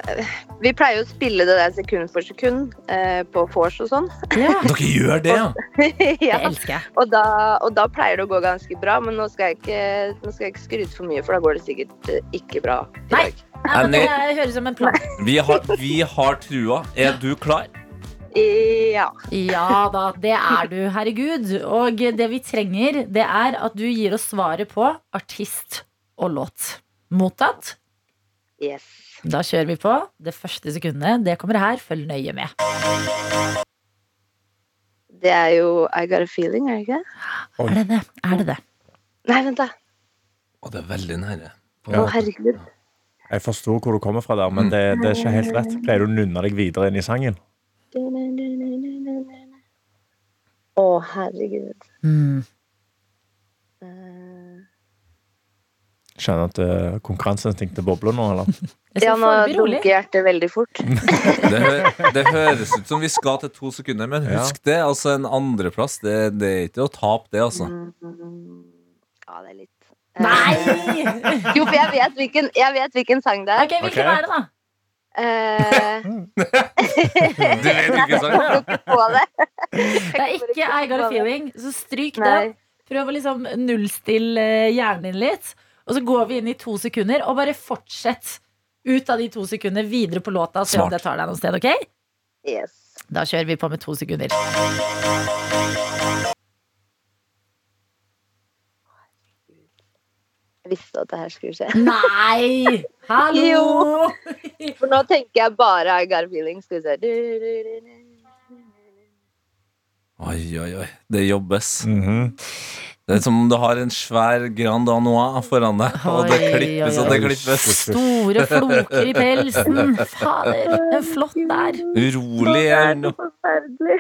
Speaker 9: vi pleier jo å spille det der sekund for sekund eh, på vors og sånn.
Speaker 2: Ja,
Speaker 4: Dere gjør det, ja?
Speaker 2: det elsker jeg.
Speaker 9: og, da, og da pleier det å gå ganske bra, men nå skal jeg ikke, skal jeg ikke skryte for mye, for da går det sikkert eh, ikke bra i
Speaker 2: Nei.
Speaker 9: dag.
Speaker 4: Annie.
Speaker 2: det høres som en plan.
Speaker 4: Vi har, vi har trua. Er du klar?
Speaker 9: Ja.
Speaker 2: Ja da, det er du. Herregud. Og det vi trenger, det er at du gir oss svaret på artist og låt. Mottatt?
Speaker 9: Yes.
Speaker 2: Da kjører vi på. Det første sekundet, det kommer her. Følg nøye med.
Speaker 9: Det er jo I Got a Feeling, er det ikke?
Speaker 2: Er det det? Er det det?
Speaker 9: Nei, vent, da.
Speaker 4: Å, det er veldig nære.
Speaker 9: Å, herregud.
Speaker 3: Jeg forstår hvor du kommer fra der, men det, det er ikke helt rett. Pleier du å nunne deg videre inn i sangen?
Speaker 9: Å, herregud.
Speaker 2: Mm.
Speaker 9: Eh,
Speaker 3: Skjønner at uh, konkurranseinstinktet bobler nå, eller?
Speaker 9: Ja, nå dunker hjertet veldig fort.
Speaker 4: Det, hø det høres ut som vi skal til to sekunder, men
Speaker 3: Ja.
Speaker 4: husk det. Altså En andreplass, det, det er ikke å tape, det, altså.
Speaker 9: Mm, Ja, det er litt Eh,
Speaker 2: Nei!
Speaker 9: Jo, for jeg vet hvilken, jeg vet hvilken sang det er.
Speaker 2: Ok, Hvilken
Speaker 3: okay.
Speaker 2: er det, da?
Speaker 9: Eh,
Speaker 4: Du vet hvilken sang det er?
Speaker 9: det.
Speaker 2: Det er ikke I Got a Feeling, så stryk
Speaker 9: Nei.
Speaker 2: den. Prøv å liksom nullstille eh, hjernen din litt. Og så går vi inn i to sekunder, og bare fortsett ut av de to sekundene videre på låta. Se om det tar deg noe sted, ok?
Speaker 9: Yes.
Speaker 2: Da kjører vi på med to sekunder.
Speaker 9: Visste at det her skulle skje.
Speaker 2: Nei! Hallo!
Speaker 9: For nå tenker jeg bare I got a feeling. Skal vi se.
Speaker 4: Oi, oi, oi. Det jobbes.
Speaker 3: Mhm.
Speaker 4: Det er som om du har en svær Grand Anois foran deg, og det klippes
Speaker 2: oi,
Speaker 4: og det klippes.
Speaker 2: Store floker i pelsen. Fader, en flott der.
Speaker 4: Urolig er noe
Speaker 9: Forferdelig.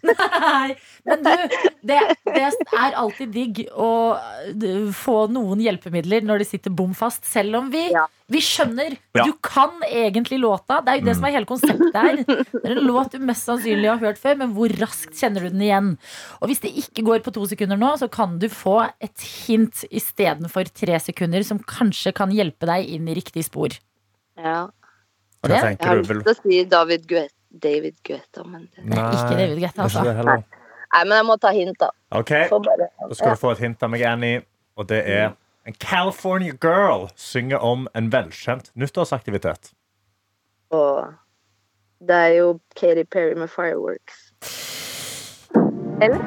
Speaker 2: Nei, men du, det, det er alltid digg å uh, få noen hjelpemidler når de sitter bom fast, selv om vi,
Speaker 9: Ja.
Speaker 2: Vi skjønner.
Speaker 3: Ja.
Speaker 2: Du kan egentlig låta. Det er jo det som er hele konseptet her. Det er en låt du mest sannsynlig har hørt før, men hvor raskt kjenner du den igjen? Og hvis det ikke går på to sekunder nå, så kan du få et hint istedenfor tre sekunder, som kanskje kan hjelpe deg inn i riktig spor.
Speaker 9: Ja.
Speaker 2: Det-
Speaker 9: Jeg har lyst til å si David Guetta, David Guetta men det
Speaker 2: Det er ikke David Guetta, altså.
Speaker 9: Nei, men jeg må ta hint, da.
Speaker 3: Ok, Da skal du få et hint av meg, Annie. Og det er en California girl synger om en velkjent nyttårsaktivitet.
Speaker 9: Og det er jo Katy Perry med 'Fireworks'. Eller?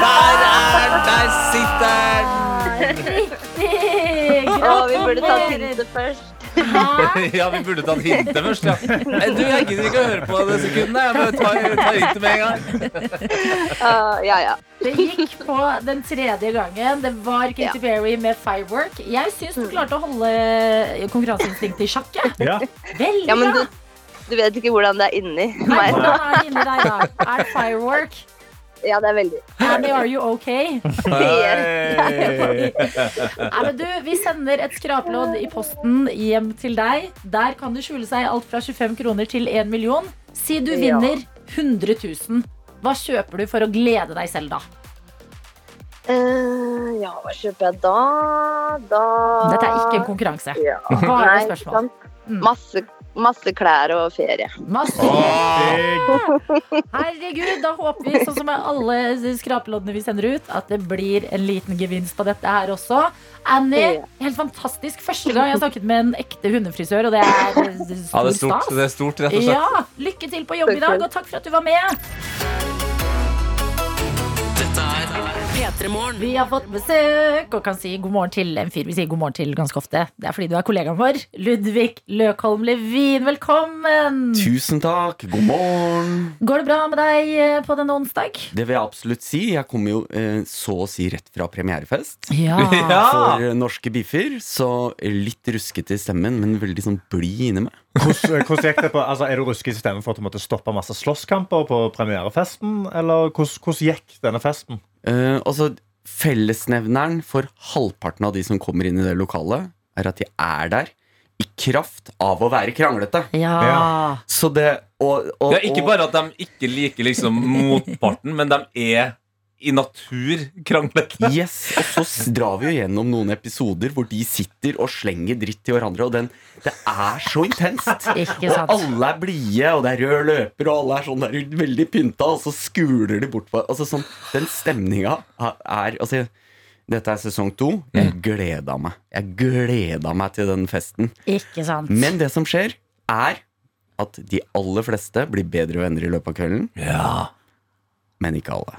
Speaker 4: Der er Der sitter den!
Speaker 2: Riktig!
Speaker 9: Å, vi burde tatt
Speaker 2: Gratulerer.
Speaker 9: hintet først.
Speaker 4: Ja, vi burde tatt hintet først, ja. Nei, Du, jeg gidder ikke å høre på det sekundet. Jeg bare tar, tar hintet med en gang.
Speaker 9: Uh, ja, ja.
Speaker 2: Det gikk på den tredje gangen. Det var Katy Perry med Firework. Jeg syns du klarte å holde konkurranseinstinktet i sjakk.
Speaker 3: Ja.
Speaker 2: Veldig
Speaker 9: ja men
Speaker 2: bra.
Speaker 9: du, du vet ikke hvordan det er inni meg.
Speaker 2: Hvordan er inni deg, da? Er det firework?
Speaker 9: Ja, det er veldig.
Speaker 2: Annie, are you okay?
Speaker 4: Hey.
Speaker 2: Nei, men du, Vi sender et skrapelodd i posten hjem til deg. Der kan det skjule seg alt fra 25 kroner til 1 million. Si du vinner 100 000. Hva kjøper du for å glede deg selv, da?
Speaker 9: Uh, ja, hva kjøper jeg da? Da
Speaker 2: Dette er ikke en konkurranse.
Speaker 9: ja.
Speaker 2: Bare
Speaker 9: Nei,
Speaker 2: spørsmål. Mm.
Speaker 9: Masse, masse klær og ferie.
Speaker 2: Masse. Herregud, da håper vi, sånn som med alle skrapeloddene vi sender ut, at det blir en liten gevinst på dette her også. Annie, helt fantastisk. Første gang jeg har snakket med en ekte hundefrisør, og det er
Speaker 4: Ja, det er stort,
Speaker 2: stas.
Speaker 4: det er stort rett og slett.
Speaker 2: Ja, Lykke til på jobb i dag, og takk for at du var med.
Speaker 1: P3 Morgen.
Speaker 2: Vi har fått besøk og kan si god morgen til en fyr vi sier god morgen til ganske ofte. Det er fordi du er kollegaen vår. Ludvig Løkholm Levin, velkommen!
Speaker 10: Tusen takk. God morgen.
Speaker 2: Går det bra med deg eh, på denne onsdag?
Speaker 10: Det vil jeg absolutt si. Jeg kommer jo eh, så å si rett fra premierefest.
Speaker 2: Ja.
Speaker 4: Ja.
Speaker 10: For eh, norske biffer. Så litt ruskete i stemmen, men veldig sånn blid inni meg.
Speaker 3: Hvordan, hvordan gikk det på, altså, Er du rusket i stemmen for at du måtte stoppe masse slåsskamper på premierefesten? Eller hvordan, hvordan gikk denne festen?
Speaker 10: Eh, altså, fellesnevneren for halvparten av de som kommer inn i det lokalet, er at de er der i kraft av å være kranglete.
Speaker 2: Ja.
Speaker 3: Ja.
Speaker 10: Så det og, og,
Speaker 4: Det er ikke bare at de ikke liker liksom motparten, men de er i natur kranglet.
Speaker 10: Yes, og så drar vi jo gjennom noen episoder hvor de sitter og slenger dritt til hverandre, og den, det er så intenst.
Speaker 2: Ikke
Speaker 10: Og alle er blide, og det er rød løper, og alle er sånn der veldig pynta, og så skuler de bort på Altså sånn, Den stemninga er Altså, dette er sesong to. Jeg gleda meg. Jeg gleda meg til den festen.
Speaker 2: Ikke sant?
Speaker 10: Men det som skjer, er at de aller fleste blir bedre venner i løpet av kvelden.
Speaker 4: Ja.
Speaker 10: Men ikke alle.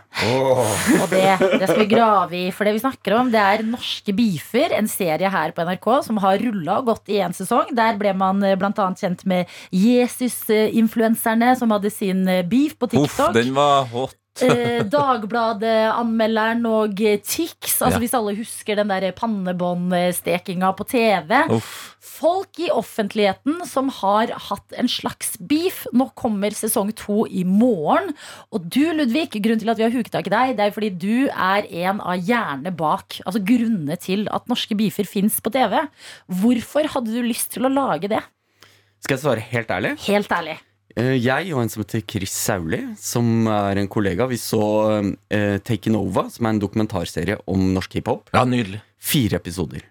Speaker 2: Og det, det skal vi grave i. For det vi snakker om, det er Norske beefer, en serie her på NRK som har rulla og gått i én sesong. Der ble man bl.a. blant annet kjent med Jesus-influenserne som hadde sin eh, beef på TikTok.
Speaker 4: Uff, den var hot.
Speaker 2: Eh, Dagbladet-anmelderen og Tix. Altså
Speaker 4: Ja.
Speaker 2: Hvis alle husker den der pannebåndstekinga på TV.
Speaker 4: Uff.
Speaker 2: Folk i offentligheten som har hatt en slags beef. Nå kommer sesong to i morgen. Og du, Ludvig, grunnen til at vi har huket tak i deg, det er fordi du er en av hjernene bak. Altså grunnene til at norske beefer fins på TV. Hvorfor hadde du lyst til å lage det?
Speaker 10: Skal jeg svare helt ærlig?
Speaker 2: Helt ærlig.
Speaker 10: Eh, Jeg og en som heter Chris Sauli, som er en kollega, vi så uh, Taken Over, som er en dokumentarserie om norsk hiphop.
Speaker 4: Ja, nydelig.
Speaker 10: Fire episoder.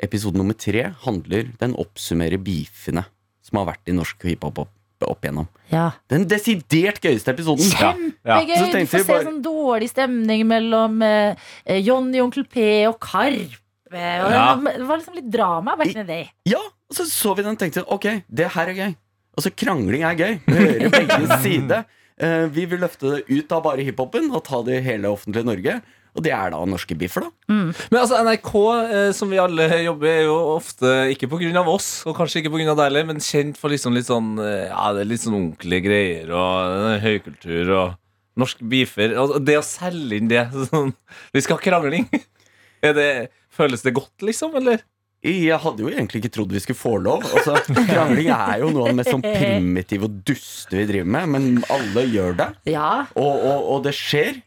Speaker 10: Episode nummer tre handler Den oppsummerer beefene som har vært i norsk hiphop opp, opp igjennom.
Speaker 2: Ja.
Speaker 10: Den desidert gøyeste episoden.
Speaker 2: Kjempegøy!
Speaker 10: Ja.
Speaker 2: Du får se
Speaker 10: bare-
Speaker 2: sånn dårlig stemning mellom uh, eh, Johnny, Onkel P og Karpe. Og
Speaker 4: Ja.
Speaker 2: Det var liksom litt drama back in the day.
Speaker 10: Ja, og så så vi den og tenkte ok, det her er gøy. Altså, krangling er gøy. Vi hører begge sider. Uh, vi vil løfte det ut av bare hiphopen og ta det i hele offentlige Norge. Og det er da norske biffer, da.
Speaker 4: Men altså, NRK, eh, som vi alle jobber, er jo ofte ikke pga. oss, og kanskje ikke pga. deg heller, men kjent for liksom litt sånn eh, Ja, det er litt sånn ordentlige greier og eh, høykultur og norske beefer. Og det å selge inn det sånn Vi skal ha krangling. Er det, føles det godt, liksom, eller?
Speaker 10: Jeg hadde jo egentlig ikke trodd vi skulle få lov. Altså, krangling er jo noe av det mest sånn primitive og duste vi driver med, men alle gjør det.
Speaker 2: Ja.
Speaker 10: Og, og, og det skjer.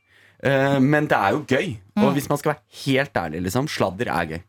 Speaker 10: Eh, men det er jo gøy. Og hvis man skal være helt ærlig, liksom, sladder er gøy.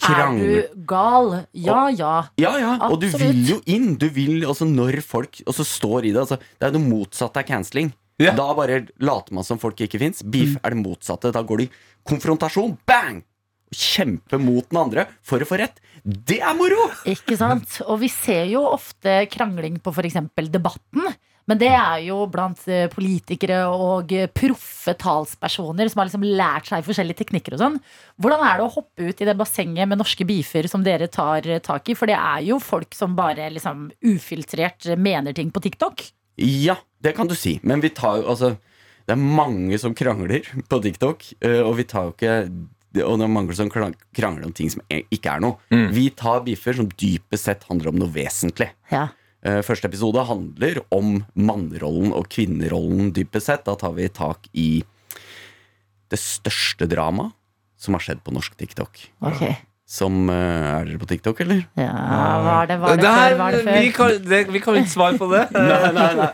Speaker 2: Er du gal? Ja, ja.
Speaker 10: Ja, ja, og du vil jo inn. Du vil altså Når folk også står i det altså, Det er det motsatte av canceling.
Speaker 4: Yeah.
Speaker 10: Da bare later man som folk ikke fins. Beef er det motsatte. Da går det i konfrontasjon. Bang! Kjempe mot den andre for å få rett. Det er moro!
Speaker 2: Ikke sant? Og vi ser jo ofte krangling på f.eks. Debatten. Men det er jo blant eh, politikere og eh, proffe talspersoner som har liksom lært seg forskjellige teknikker og sånn. Hvordan er det å hoppe ut i det bassenget med norske beefer som dere tar eh, tak i? For det er jo folk som bare liksom ufiltrert mener ting på TikTok.
Speaker 10: Ja, det kan du si. Men vi tar jo altså Det er mange som krangler på TikTok, og vi tar jo ikke og det er mange som krangler om ting som e- ikke er noe. Vi tar biffer som dypest sett handler om noe vesentlig.
Speaker 2: Ja.
Speaker 10: Eh, Første episode handler om mannrollen og kvinnerollen dypest sett. Da tar vi tak i det største dramaet som har skjedd på norsk TikTok.
Speaker 2: Ok.
Speaker 10: Som eh, Er dere på TikTok, eller?
Speaker 2: Ja, var det, var det
Speaker 4: Det
Speaker 2: før?
Speaker 4: her,
Speaker 2: Var det
Speaker 4: vi,
Speaker 2: før?
Speaker 4: kan, det, vi kan ikke svare på det.
Speaker 10: Nei, nei, nei.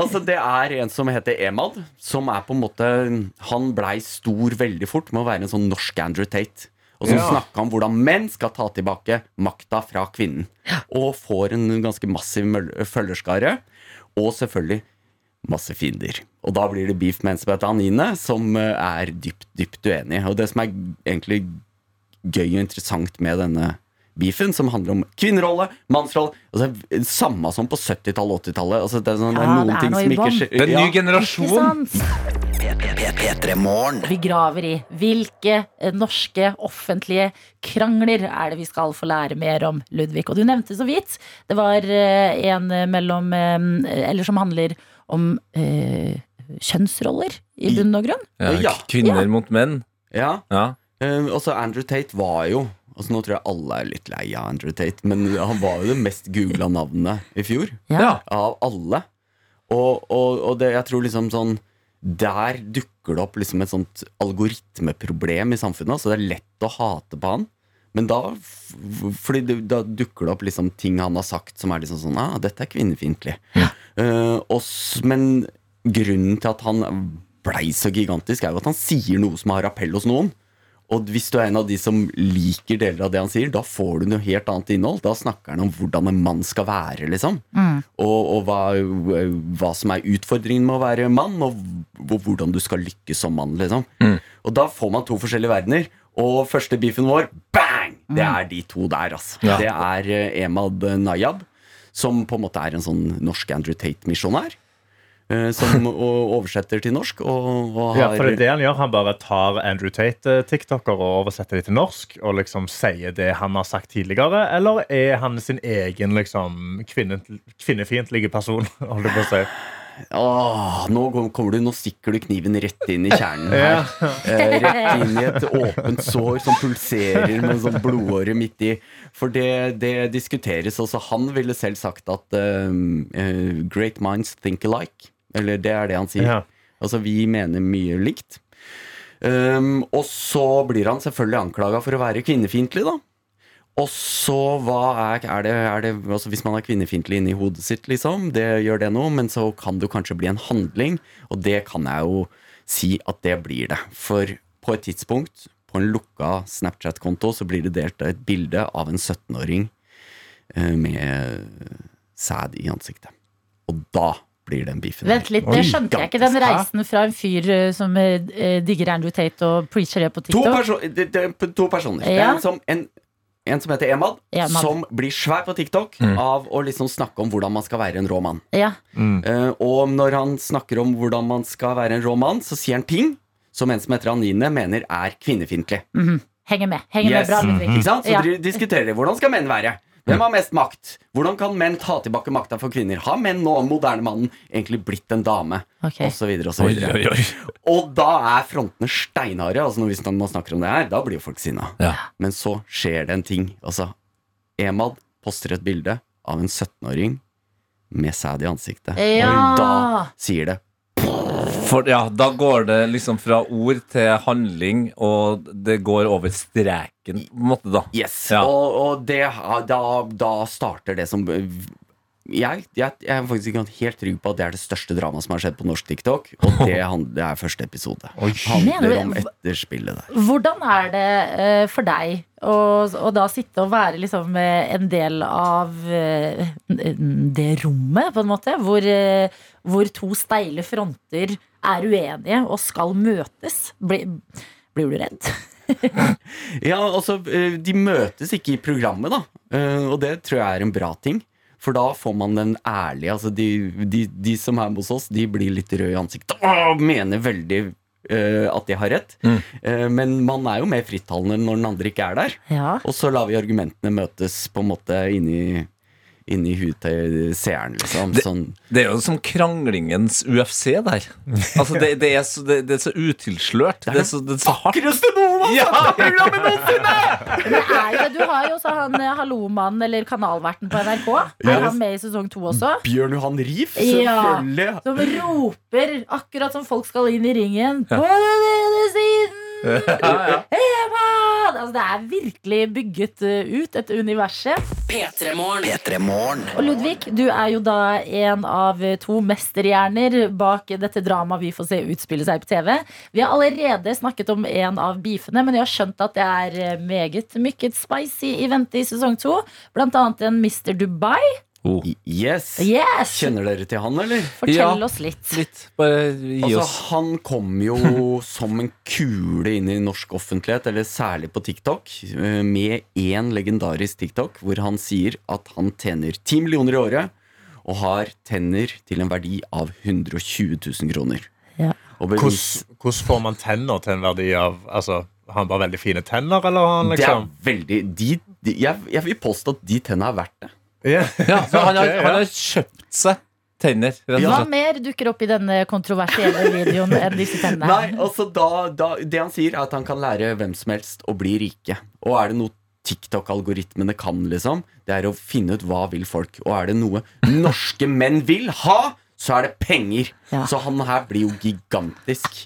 Speaker 10: Altså, det er en som heter Emad, som er på en måte Han blei stor veldig fort med å være en sånn norsk Andrew Tate. Og som
Speaker 3: Ja.
Speaker 10: snakka om hvordan menn skal ta tilbake makta fra kvinnen. Og får en ganske massiv følgerskare. Og selvfølgelig masse fiender. Og da blir det beef med en som heter Anine, som eh, er dypt, dypt uenig. Og det som er egentlig gøy og interessant med denne beefen, som handler om kvinnerolle, mannsrolle altså, Samme som på 70-tallet og 80-tallet. Altså, det, er ja, det er noen
Speaker 2: det er
Speaker 10: ting
Speaker 2: noe
Speaker 10: som ikke skjer
Speaker 4: Det er en ny
Speaker 10: Ja.
Speaker 4: Generasjon.
Speaker 2: sant?
Speaker 5: P3 Morgen.
Speaker 2: Vi graver i hvilke eh, norske offentlige krangler er det vi skal få lære mer om, Ludvig. Og du nevnte så vidt. Det var eh, en mellom eh, Eller som handler om eh, kjønnsroller, i bunn og grunn.
Speaker 4: Ja,
Speaker 10: Ja.
Speaker 4: Kvinner mot menn.
Speaker 10: Ja.
Speaker 4: Ja.
Speaker 10: Eh, så Andrew Tate var jo Altså, nå tror jeg alle er litt lei av Andrew Tate, men han var jo det mest googla navnet i fjor.
Speaker 2: Ja.
Speaker 10: Av alle. Og, og, og det, jeg tror liksom sånn Der dukker det opp liksom et sånt algoritmeproblem i samfunnet. Altså det er lett å hate på han. Men da, f- fordi det, da dukker det opp liksom ting han har sagt som er liksom sånn ah, dette er kvinnefiendtlig. Ja. Uh, men grunnen til at han blei så gigantisk, er jo at han sier noe som har appell hos noen. Og hvis du er en av de som liker deler av det han sier, da får du noe helt annet innhold. Da snakker han om hvordan en mann skal være, liksom. Og, og hva, hva som er utfordringen med å være mann, og hvordan du skal lykkes som mann, liksom. Og da får man to forskjellige verdener. Og første beefen vår, bang! Det er de to der, altså.
Speaker 4: Ja.
Speaker 10: Det er eh, Emad Nayab, som på en måte er en sånn norsk Andrew Tate-misjonær. Eh, Som oversetter til norsk. Og, og
Speaker 3: Ja, for det er det han gjør. Han bare tar Andrew Tate-tiktoker og oversetter de til norsk og liksom sier det han har sagt tidligere, eller er han sin egen liksom kvinne, kvinnefiendtlige person? Holdt jeg på å si.
Speaker 10: Åh, nå kommer du, nå stikker du kniven rett inn i kjernen her. Eh, rett inn i et åpent sår som pulserer med sånn blodåre midt i. For det, det diskuteres også. Han ville selv sagt at uh, uh, great minds think alike. Eller det er det han sier.
Speaker 3: Ja.
Speaker 10: Altså, vi mener mye likt. Um, og så blir han selvfølgelig anklaga for å være kvinnefiendtlig, da. Og så hva er, er det, er det altså Hvis man er kvinnefiendtlig inni hodet sitt, liksom, det gjør det noe, men så kan det jo kanskje bli en handling, og det kan jeg jo si at det blir det. For på et tidspunkt, på en lukka Snapchat-konto, så blir det delt et bilde av en 17-åring eh, med sæd i ansiktet. Og da blir den beefen.
Speaker 2: Vent litt, det skjønte jeg ikke. Den reisen fra en fyr eh, som eh, digger Andrew Tate og preacher det på
Speaker 10: To,
Speaker 2: TikTok.
Speaker 10: perso det, det, er to personer. Det er en som, en, en som heter Emad,
Speaker 2: Emad.
Speaker 10: som blir svær på TikTok av å liksom snakke om hvordan man skal være en rå mann.
Speaker 2: Ja.
Speaker 10: Eh, og når han snakker om hvordan man skal være en rå mann, så sier han ting som en som heter Anine mener er kvinnefiendtlig.
Speaker 2: Henger med. Henger
Speaker 10: Yes.
Speaker 2: med bra.
Speaker 10: Ikke sant? Så
Speaker 2: Ja.
Speaker 10: dere diskuterer de. Hvordan skal menn være? Hvem har mest makt? Hvordan kan menn ta tilbake makta for kvinner? Har menn nå, moderne mannen, egentlig blitt en dame?
Speaker 2: Okay.
Speaker 10: Og så videre og så videre.
Speaker 4: oi, oi.
Speaker 10: Og da er frontene steinharde. Altså når- hvis man snakker om det her, da blir jo folk sinna.
Speaker 4: Ja.
Speaker 10: Men så skjer det en ting. Altså, Emad poster et bilde av en 17-åring med sæd i ansiktet.
Speaker 2: Ja.
Speaker 10: Og da sier det
Speaker 4: For, ja, da går det liksom fra ord til handling, og det går over streken, på en måte, da.
Speaker 10: Yes.
Speaker 4: Ja.
Speaker 10: Og, og det, da, da starter det som jeg, jeg, jeg er faktisk ikke helt trygg på at det er det største dramaet som har skjedd på norsk TikTok. Og det, han- det er første episode.
Speaker 2: Mener
Speaker 10: Handler om etterspillet der.
Speaker 2: Hvordan er det eh, for deg å, å da sitte og være liksom eh, en del av eh, det rommet, på en måte, hvor, hvor to steile fronter er uenige og skal møtes? Blir, blir du redd?
Speaker 10: Ja, altså, eh, de møtes ikke i programmet, da. Eh, Og det tror jeg er en bra ting. For da får man den ærlige altså de, de, de som er hos oss, de blir litt røde i ansiktet og mener veldig Uh, at de har rett. Eh, men man er jo mer frittalende når den andre ikke er der.
Speaker 2: Ja.
Speaker 10: Og så lar vi argumentene møtes på en måte inni, inni huet til seeren, liksom.
Speaker 4: Det-
Speaker 10: Sånn.
Speaker 4: Det er jo som kranglingens UFC der. Altså, det, det, er, så, det, det er så utilslørt. Det er så, det er så hardt.
Speaker 2: Vakreste jo det. Du har jo også han eh, Hallomannen, eller kanalverten på NRK. Er
Speaker 10: Ja.
Speaker 2: han med i sesong to også?
Speaker 10: Bjørn Johan Rief,
Speaker 2: Ja.
Speaker 10: selvfølgelig.
Speaker 2: Som roper akkurat som folk skal inn i ringen. På den ene siden! Eman! Altså, det er virkelig bygget eh, ut, et universet.
Speaker 1: P3morgen.
Speaker 5: P3 Morgen.
Speaker 2: Og Ludvig, du er jo da en av to mesterhjerner bak dette dramaet vi får se utspille seg på TV. Vi har allerede snakket om en av beefene, men jeg har skjønt at det er eh, meget mykket spicy i vente i sesong to. Blant annet en Mr. Dubai.
Speaker 10: Yes.
Speaker 2: Yes!
Speaker 10: Kjenner dere til han, eller?
Speaker 2: Fortell
Speaker 4: Ja.
Speaker 2: oss litt.
Speaker 4: Litt. Bare gi
Speaker 10: Altså,
Speaker 4: oss
Speaker 10: han kom jo som en kule inn i norsk offentlighet, eller særlig på TikTok, eh, med én legendarisk TikTok hvor han sier at han tjener 10 millioner i året og har tenner til en verdi av 120 000 kroner.
Speaker 2: Ja.
Speaker 10: Og bevis,
Speaker 3: Hvordan, hvordan får man tenner til en verdi av Altså, Har han bare veldig fine tenner, eller han
Speaker 10: det er
Speaker 3: liksom
Speaker 10: veldig de, de, jeg, jeg vil påstå at de tennene er verdt det.
Speaker 3: Ja.
Speaker 4: Ja, så han, har,
Speaker 3: ja.
Speaker 4: han har kjøpt seg tenner, rett og
Speaker 2: Hva mer dukker opp i denne kontroversielle videoen enn disse tennene?
Speaker 10: Nei, altså da, da, Det han sier, er at han kan lære hvem som helst å bli rike. Og er det noe TikTok-algoritmene kan, liksom, det er å finne ut hva vil folk. Og er det noe norske menn vil ha, så er det penger.
Speaker 2: Ja.
Speaker 10: Så han her blir jo gigantisk.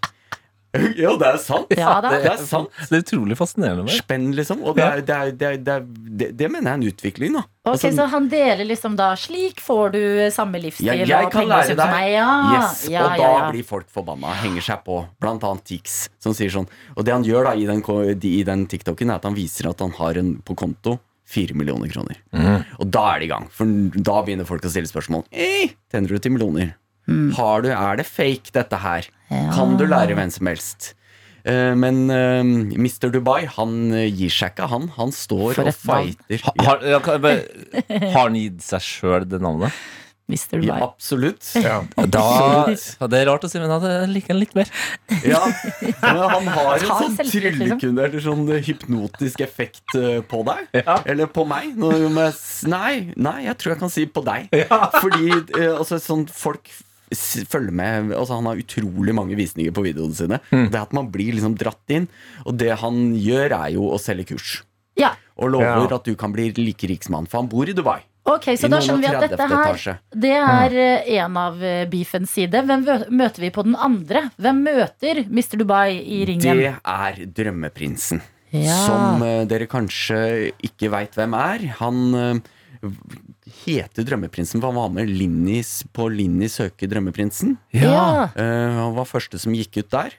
Speaker 10: Ja, det er sant.
Speaker 2: Ja.
Speaker 10: Det er sant.
Speaker 4: Det er utrolig fascinerende. med.
Speaker 10: Spenn, liksom. Og det, er, det, er, det, er, det, er, det, det mener jeg er en utvikling, da.
Speaker 2: Ok,
Speaker 10: Altså,
Speaker 2: Så han deler liksom da Slik får du samme livsstil
Speaker 10: Ja, jeg
Speaker 2: og
Speaker 10: kan lære deg.
Speaker 2: meg. Ja.
Speaker 10: Yes,
Speaker 2: ja,
Speaker 10: og da
Speaker 2: ja, ja.
Speaker 10: blir folk forbanna. Henger seg på. Blant annet Tix, som sier sånn. Og det han gjør da i den, i den TikToken, er at han viser at han har en på konto 4 millioner kroner. Og da er det i gang. For da begynner folk å stille spørsmål. Hey, tenner du til millioner? Har du, er det fake, dette her? Kan du lære hvem som helst? Eh, men uh, Mr. Dubai, han eh, gir seg ikke, han. Han står og
Speaker 2: et
Speaker 10: fighter.
Speaker 4: Ha- Har, ja, har han gitt seg sjøl det navnet?
Speaker 2: Mr.
Speaker 10: Ja,
Speaker 2: Dubai.
Speaker 10: absolutt.
Speaker 3: Ja.
Speaker 4: Da, ja, det er rart å si, men jeg liker han litt mer.
Speaker 10: Ja, men han har en sånn
Speaker 2: liksom.
Speaker 10: tryllekunde eller sånn hypnotisk effekt eh, på deg. Eller på meg. Jeg nei, nei, jeg tror jeg kan si på deg. Fordi uh, altså, sånn folk følger med altså, Han har utrolig mange visninger på videoene sine. Det er at man blir liksom dratt inn. Og det han gjør, er jo å selge kurs.
Speaker 2: Ja.
Speaker 10: Og lover
Speaker 3: Ja.
Speaker 10: at du kan bli like rik som han, for han bor i Dubai.
Speaker 2: Ok, Så da skjønner vi at dette her. Det er eh, en av eh, beefens side. Hvem møter vi på den andre? Hvem møter Mr. Dubai i ringen?
Speaker 10: Det er drømmeprinsen.
Speaker 2: Ja.
Speaker 10: Som eh, dere kanskje ikke veit hvem er. Han heter Drømmeprinsen, for han var med Linnis på Linni søker Drømmeprinsen.
Speaker 2: Ja.
Speaker 10: Uh, han var første som gikk ut der.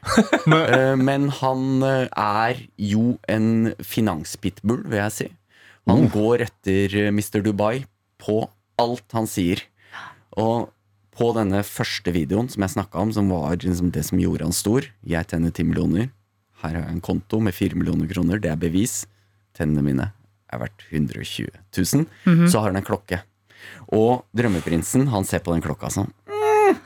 Speaker 10: uh, men han eh, er jo en finanspitbull, vil jeg si. Han går etter Mr. Dubai på alt han sier. Og på denne første videoen som jeg snakka om, som var liksom det som gjorde han stor Jeg tenner 10 millioner. Her har jeg en konto med 4 millioner kroner. Det er bevis. Tennene mine er verdt 120 000. Så har han en klokke. Og drømmeprinsen han ser på den klokka sånn mm,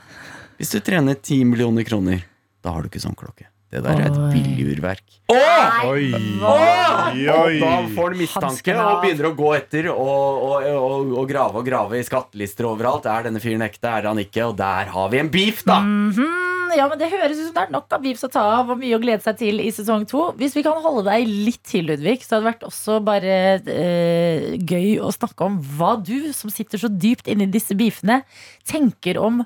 Speaker 10: Hvis du trener 10 millioner kroner, da har du ikke sånn klokke. Det der er et
Speaker 2: Oi.
Speaker 10: billigurverk.
Speaker 3: Oi, oi,
Speaker 10: Og da får han mistanke og begynner å gå etter og, og, og, og grave og grave i skattelister overalt. Er denne fyren ekte, er han ikke? Og der har vi en beef, da!
Speaker 2: Mhm. Ja, men Det høres ut som det er nok av beefs å ta av og mye å glede seg til i sesong to. Hvis vi kan holde deg litt til, Ludvig, så hadde det vært også bare eh, gøy å snakke om hva du, som sitter så dypt inni disse beefene, tenker om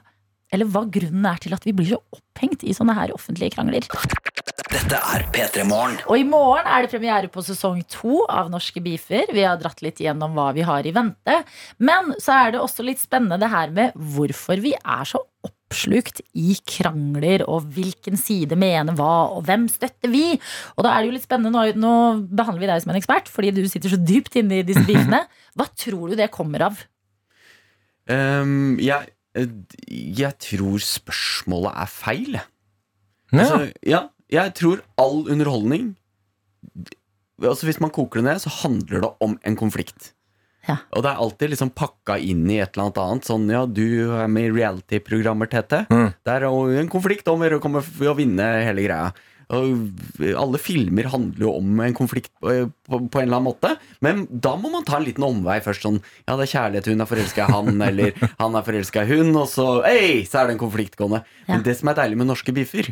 Speaker 2: Eller hva grunnen er til at vi blir så opphengt i sånne her offentlige krangler.
Speaker 5: Dette er P3 Morgen.
Speaker 2: Og i morgen er det premiere på sesong to av Norske beefer. Vi har dratt litt gjennom hva vi har i vente. Men så er det også litt spennende det her med hvorfor vi er så oppslukt i krangler, og hvilken side mener hva, og hvem støtter vi? Og da er det jo litt spennende, nå, nå behandler vi deg som en ekspert, fordi du sitter så dypt inne i disse beefene. Hva tror du det kommer av?
Speaker 10: Um, jeg, jeg tror spørsmålet er feil. jeg.
Speaker 4: Ja.
Speaker 10: Altså, ja, jeg tror all underholdning Altså Hvis man koker det ned, så handler det om en konflikt.
Speaker 2: Ja.
Speaker 10: Og det er alltid liksom pakka inn i et eller annet annet. Sånn, ja, du er med i reality-programmer, Tete.
Speaker 4: Mm.
Speaker 10: Det er en konflikt om å komme f- å vinne hele greia. Og alle filmer handler jo om en konflikt på, på, på en eller annen måte. Men da må man ta en liten omvei først. Sånn, ja, det er kjærlighet, hun er forelska i han, eller han er forelska i hun, og så, ei, så er det en konflikt gående. Men det som er deilig med norske biffer,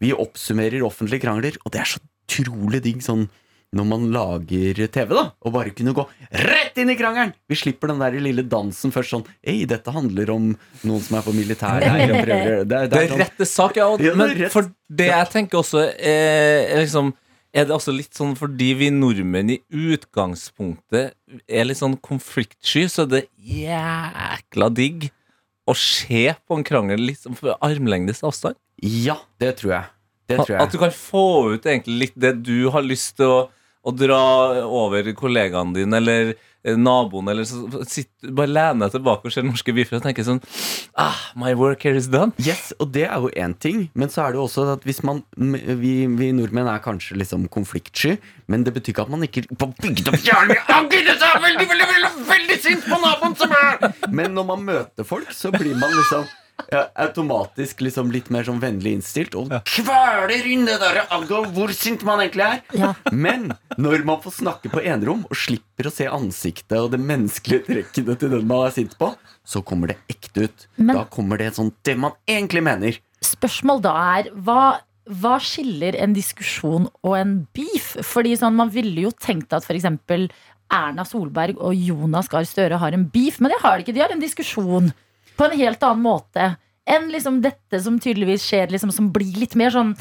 Speaker 10: vi oppsummerer offentlige krangler, og det er så utrolig digg sånn når man lager TV, da, og bare kunne gå rett inn i krangelen. Vi slipper den der lille dansen først sånn Ei, dette handler om noen som er på militæret. her Det, prøver- Det, er-
Speaker 4: Det er
Speaker 10: sånn-
Speaker 4: rette sak, ja. Og,
Speaker 10: er
Speaker 4: men for det jeg tenker også er, er liksom er det også litt sånn fordi vi nordmenn i utgangspunktet er litt sånn konfliktsky, så er det jækla digg å se på en krangel litt for armlengdes avstand?
Speaker 10: Ja, det tror jeg.
Speaker 4: At du kan få ut egentlig litt det du har lyst til å, å dra over kollegaen din eller eh, naboen, eller så sitt, bare lene deg tilbake og se norske biffer og tenke sånn ah, My work here is done.
Speaker 10: Yes, og det er jo én ting, men så er det jo også at hvis man Vi, vi nordmenn er kanskje liksom konfliktsky, men det betyr ikke at man ikke på bygda opp jævlig mye «Å, Gud, jeg er veldig, veldig, veldig, veldig sint på naboen som er Men når man møter folk, så blir man liksom ja, automatisk liksom litt mer sånn vennlig innstilt og kveler inn det der agget hvor sint man egentlig er.
Speaker 2: Ja.
Speaker 10: Men når man får snakke på enerom og slipper å se ansiktet og det menneskelige trekkene til den man er sint på, så kommer det ekte ut.
Speaker 2: Men-
Speaker 10: da kommer det sånn det man egentlig mener.
Speaker 2: Spørsmål da er hva, hva skiller en diskusjon og en beef? Fordi sånn, Man ville jo tenkt at f.eks. Erna Solberg og Jonas Gahr Støre har en beef, men det har de ikke. De har en diskusjon på en helt annen måte enn liksom dette som tydeligvis skjer, liksom, som blir litt mer sånn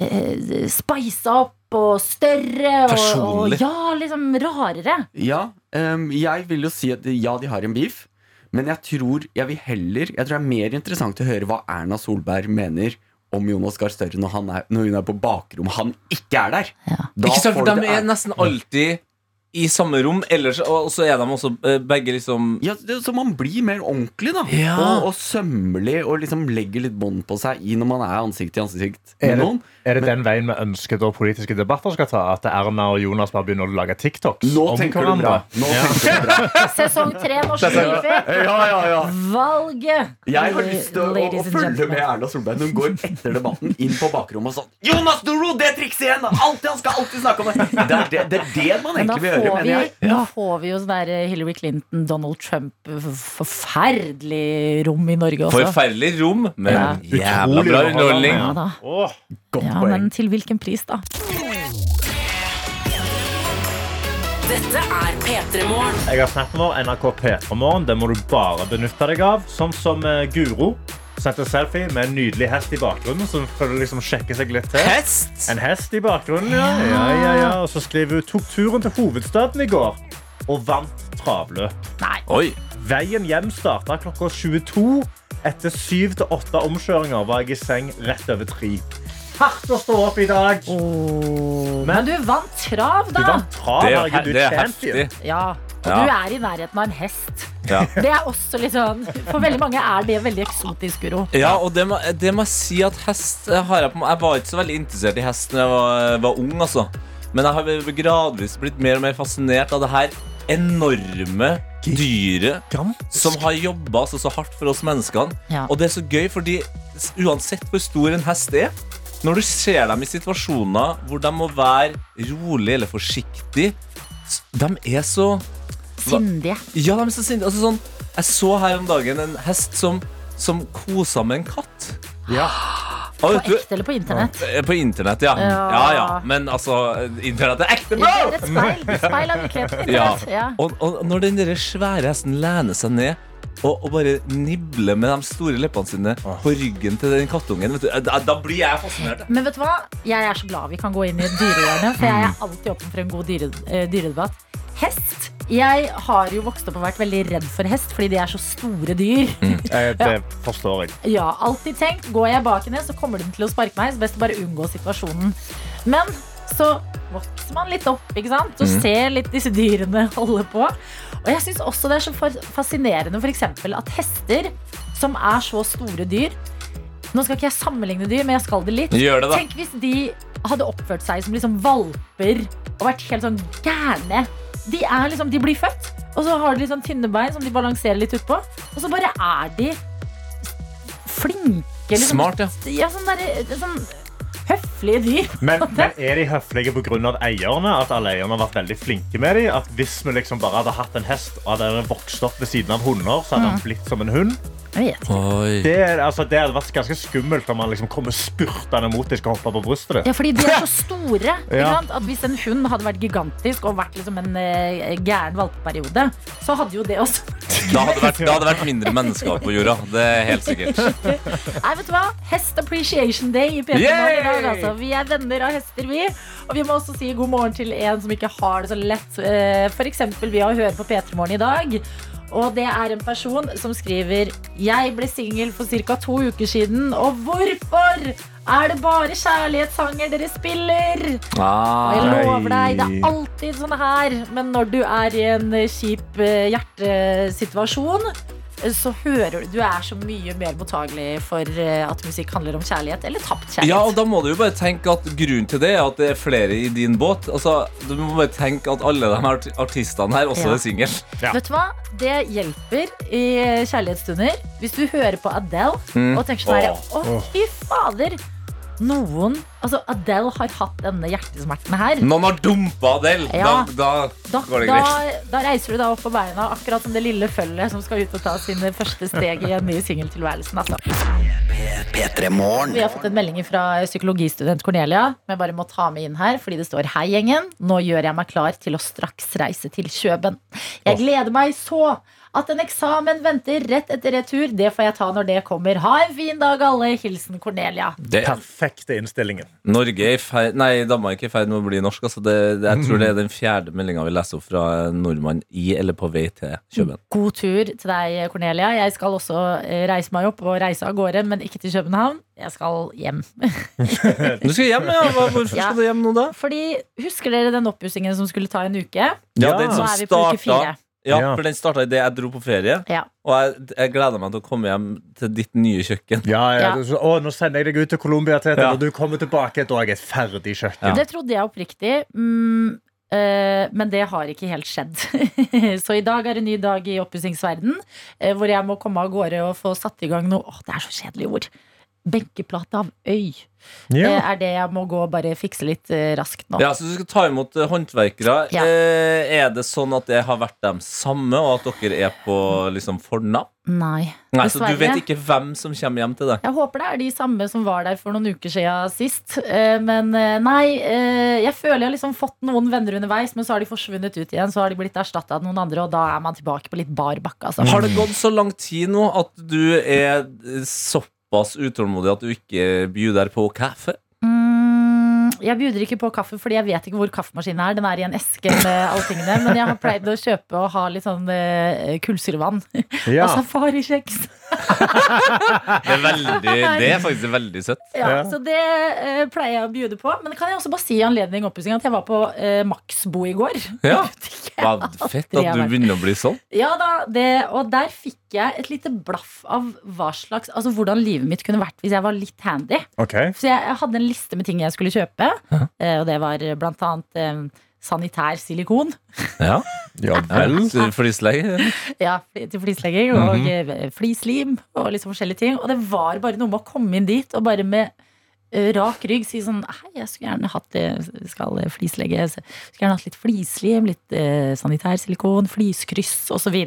Speaker 2: eh, Spisa opp og større og, og ja, liksom rarere.
Speaker 10: Ja, um, jeg vil jo si at ja, de har en beef. Men jeg tror jeg vil heller Jeg tror det er mer interessant å høre hva Erna Solberg mener om Jonas Gahr Støre når, er, når hun er på bakrom han ikke er der. Da
Speaker 4: Ikke sant, for
Speaker 10: får
Speaker 4: de er nesten alltid i samme rom, ellers, og så er de også eh, begge liksom
Speaker 10: Ja, det, Så man blir mer ordentlig, da.
Speaker 4: Ja.
Speaker 10: Og, og sømmelig, og liksom legger litt bånd på seg i når man er ansikt til ansikt
Speaker 3: Er
Speaker 10: med
Speaker 3: det,
Speaker 10: noen.
Speaker 3: Er det den veien vi ønsker da politiske debatter skal ta? At Erna og Jonas bare begynner å lage TikToks
Speaker 10: Nå
Speaker 3: om
Speaker 10: tenker du bra.
Speaker 3: hverandre?
Speaker 10: Nå
Speaker 3: Ja.
Speaker 10: tenker du bra.
Speaker 2: Sesong tre, norsk Beefer.
Speaker 10: Ja, ja, ja.
Speaker 2: Valget.
Speaker 10: Jeg har lyst til å, å,
Speaker 2: Ladies and
Speaker 10: følge
Speaker 2: gentlemen.
Speaker 10: med Erna Solberg når hun går etter debatten inn på bakrommet og sånn Jonas Doro, det trikset igjen! Alltid, han skal alltid snakke om det! Det er det, det, er det man
Speaker 2: Men da
Speaker 10: egentlig vil gjøre,
Speaker 2: får, vi,
Speaker 10: jeg.
Speaker 2: da får vi jo sånn der Hillary Clinton, Donald Trump f- Forferdelig rom i Norge også.
Speaker 4: Forferdelig rom, men
Speaker 2: Ja.
Speaker 4: jævla bra underholdning.
Speaker 2: Ja da.
Speaker 3: Åh, godt
Speaker 2: Ja,
Speaker 3: poeng.
Speaker 2: men til hvilken pris, da?
Speaker 1: Dette er P3 Morgen.
Speaker 3: Jeg har snappen vår, NRK P3morgen. Den må du bare benytte deg av. Sånn som eh, Guro. Sendte selfie med en nydelig hest i bakgrunnen. Som føler liksom sjekker seg litt til.
Speaker 4: Hest!
Speaker 3: En hest i bakgrunnen, ja. ja, ja, ja. Og så skriver hun tok turen til hovedstaden i går og vant travløp.
Speaker 4: Oi.
Speaker 3: Veien hjem starta klokka 22. Etter syv til åtte omkjøringer var jeg i seng rett over tre. Hardt å stå opp i dag.
Speaker 2: Men du vant trav,
Speaker 3: Du
Speaker 2: da!
Speaker 3: vant trav.
Speaker 4: Det er,
Speaker 3: herregud, du
Speaker 4: det er heftig.
Speaker 2: Ja, og
Speaker 4: Ja.
Speaker 2: du er i nærheten av en hest.
Speaker 4: Ja.
Speaker 2: Det er også litt sånn For veldig mange er det veldig eksotisk, Guro.
Speaker 4: Ja, og det må, det må jeg si at hest har jeg på Jeg var ikke så veldig interessert i hest da jeg var, var ung, altså. Men jeg har gradvis blitt mer og mer fascinert av det her enorme dyret som har jobba så, så hardt for oss menneskene.
Speaker 2: Ja.
Speaker 4: Og det er så gøy, fordi uansett hvor stor en hest er Når du ser dem i situasjoner hvor de må være rolig eller forsiktig De er så
Speaker 2: Sindige.
Speaker 4: Ja, de er så sindige. Altså, sånn, jeg så her om dagen en hest som, som kosa med en katt.
Speaker 3: Ja.
Speaker 2: På
Speaker 4: du,
Speaker 2: ekte eller på internett?
Speaker 4: eh, på internett, ja.
Speaker 2: Ja.
Speaker 4: ja. ja. Men altså, internett er ekte,
Speaker 2: Det er
Speaker 4: bro!
Speaker 2: et speil, speil av virkeligheten.
Speaker 4: Ja. Og, og når den svære hesten lener seg ned og, og bare nibler med de store leppene sine på ryggen til den kattungen, vet du, da, da blir jeg fascinert.
Speaker 2: Men vet du hva? Jeg er så glad vi kan gå inn i dyrehjørnet, for jeg er alltid åpen for en god dyre, eh, dyredebatt. Hest. Jeg har jo vokst opp og vært veldig redd for hest, fordi de er så store dyr.
Speaker 3: Eh, Det forstår jeg.
Speaker 2: Ja, alltid tenkt. Går jeg bak henne, så kommer den til å sparke meg. Så best å bare unngå situasjonen. Men så vokser man litt opp ikke sant? og ser litt disse dyrene holde på. Og jeg syns også det er så fascinerende eksempel, at hester, som er så store dyr Nå skal ikke jeg sammenligne dyr, men jeg skal det litt.
Speaker 4: Det.
Speaker 2: Tenk hvis de hadde oppført seg som liksom valper og vært helt sånn gærne. De, er liksom, de blir født, Og så har de litt sånn tynne bein som de balanserer litt utpå. Og så bare er de flinke. Liksom.
Speaker 4: Smart, ja.
Speaker 2: Ja, sånn der, sånn høflige dyr.
Speaker 3: Men, men er de høflige pga. eierne? At alle eierne har vært veldig flinke med dem? At hvis vi liksom bare hadde hatt en hest og hadde vokst opp ved siden av hunder, så hadde han blitt som en hund? Det, er- altså, det hadde vært ganske skummelt om han liksom kommer spurtende mot dem hoppe på brystet ditt.
Speaker 2: Ja, fordi de er så store. Ikke
Speaker 3: Ja.
Speaker 2: sant? At Hvis en hund hadde vært gigantisk og vært liksom en uh, gæren valpeperiode, så hadde jo det også
Speaker 4: Da hadde det vært, det hadde vært mindre mennesker på jorda. Det er helt sikkert.
Speaker 2: Nei, vet du hva? Hest Appreciation Day i P3 Morgen i dag. Altså. Vi er venner av hester, vi. Og vi må også si god morgen til en som ikke har det så lett. F.eks. For eksempel ved å høre på P3 Morgen i dag. Og det er en person som skriver Jeg ble singel for ca. to uker siden, og hvorfor er det bare kjærlighetssanger dere spiller? Og jeg lover deg, det er alltid sånn her. Men når du er i en kjip eh, hjertesituasjon, eh, så hører du Du er så mye mer mottagelig for eh, at musikk handler om kjærlighet, eller tapt kjærlighet.
Speaker 4: Ja, og da må du jo bare tenke at grunnen til det er at det er flere i din båt. Altså, Du må bare tenke at alle de art artistene her også
Speaker 2: Ja.
Speaker 4: er single.
Speaker 3: Ja.
Speaker 2: Vet du hva? Det hjelper i kjærlighetsstunder. Hvis du hører på Adele
Speaker 4: Mm.
Speaker 2: og tenker sånn her
Speaker 3: Åh.
Speaker 2: Å, fy fader! Noen Altså, Adele har hatt denne hjertesmerten her.
Speaker 4: Noen har dumpa Adele.
Speaker 2: Ja.
Speaker 4: Da, da
Speaker 2: Da,
Speaker 4: går det greit.
Speaker 2: da reiser du deg opp på beina, akkurat som det lille følget som skal ut og ta sine første steg i en ny singeltilværelsen. Altså. Vi har fått en melding fra psykologistudent Cornelia. Men jeg bare må ta med inn her, fordi det står Hei, gjengen. Nå gjør jeg meg klar til å straks reise til Kjøben. Jeg gleder meg så at en eksamen venter rett etter retur. Det får jeg ta når det kommer. Ha en fin dag, alle. Hilsen Cornelia.
Speaker 4: Det,
Speaker 3: Perfekte innstillingen.
Speaker 4: Norge er i ferd Nei, Danmark er i ferd med å bli norsk. Altså det, det, jeg tror det er den fjerde meldinga vi leser opp fra en nordmann i eller på vei til København.
Speaker 2: God tur til deg, Cornelia. Jeg skal også eh, reise meg opp og reise av gårde, men ikke til København. Jeg skal hjem.
Speaker 4: Du skal hjem, ja? Hvorfor
Speaker 2: Ja.
Speaker 4: skal du hjem nå, da?
Speaker 2: Fordi, Husker dere den oppussingen som skulle ta en uke?
Speaker 4: Ja, den som starta. Ja,
Speaker 3: Ja.
Speaker 4: for den starta idet jeg dro på ferie.
Speaker 2: Ja.
Speaker 4: Og jeg, jeg gleder meg til å komme hjem til ditt nye kjøkken.
Speaker 3: Ja, ja.
Speaker 2: Ja.
Speaker 3: du- så- Å, nå sender jeg deg ut til Colombia, Tete.
Speaker 4: Ja.
Speaker 3: Og du kommer tilbake, da er jeg et ferdig kjøkken.
Speaker 2: Det trodde jeg oppriktig. Mm, eh, men det har ikke helt skjedd. så i dag er en ny dag i oppussingsverden, eh, hvor jeg må komme av gårde og få satt i gang noe Åh, Det er så kjedelige ord. Benkeplate av øy. Det er det jeg må gå og bare fikse litt eh, raskt nå.
Speaker 4: Ja, så Du skal ta imot eh, håndverkere.
Speaker 2: Ja.
Speaker 4: Eh, er det sånn at det har vært dem samme, og at dere er på liksom fornavn?
Speaker 2: Nei.
Speaker 4: Nei, så du vet ikke hvem som kommer hjem til deg?
Speaker 2: Jeg håper det er de samme som var der for noen uker siden sist. Men nei, eh, jeg føler jeg har liksom fått noen venner underveis, men så har de forsvunnet ut igjen. Så har de blitt erstatta av noen andre, og da er man tilbake på litt bar bakke. Altså.
Speaker 4: Har det gått så lang tid nå at du er eh, såpass utålmodig at du ikke bjuder på kaffe?
Speaker 2: Mm, jeg bjuder ikke på kaffe, fordi jeg vet ikke hvor kaffemaskinen er. Den er i en eske med alle tingene. Men jeg har pleid å kjøpe og ha litt sånn uh, kullsyrevann.
Speaker 3: Ja.
Speaker 2: Og safarikjeks.
Speaker 4: Det er, veldig, det er faktisk veldig søtt.
Speaker 2: Ja,
Speaker 3: Ja.
Speaker 2: Så det eh, pleier jeg å bjude på. Men det kan jeg også bare si i anledning oppussing at jeg var på uh, Maxbo i går.
Speaker 4: Ja. Hva fett at du begynner å bli sånn.
Speaker 2: Ja da, det, og der fikk jeg et lite blaff av hva slags, altså hvordan livet mitt kunne vært hvis jeg var litt handy.
Speaker 3: Okay.
Speaker 2: Så jeg, jeg hadde en liste med ting jeg skulle kjøpe, eh, og det var blant annet eh, sanitær silikon.
Speaker 4: Ja,
Speaker 3: Ja vel.
Speaker 4: Flislegge.
Speaker 2: Ja, til flislegging og eh, flislim og liksom forskjellige ting. Og det var bare noe med å komme inn dit og bare med eh, rak rygg si sånn Hei, jeg skulle gjerne hatt det, skal flislegge. Jeg Skulle gjerne hatt litt flislim, litt eh, sanitær silikon, fliskryss osv.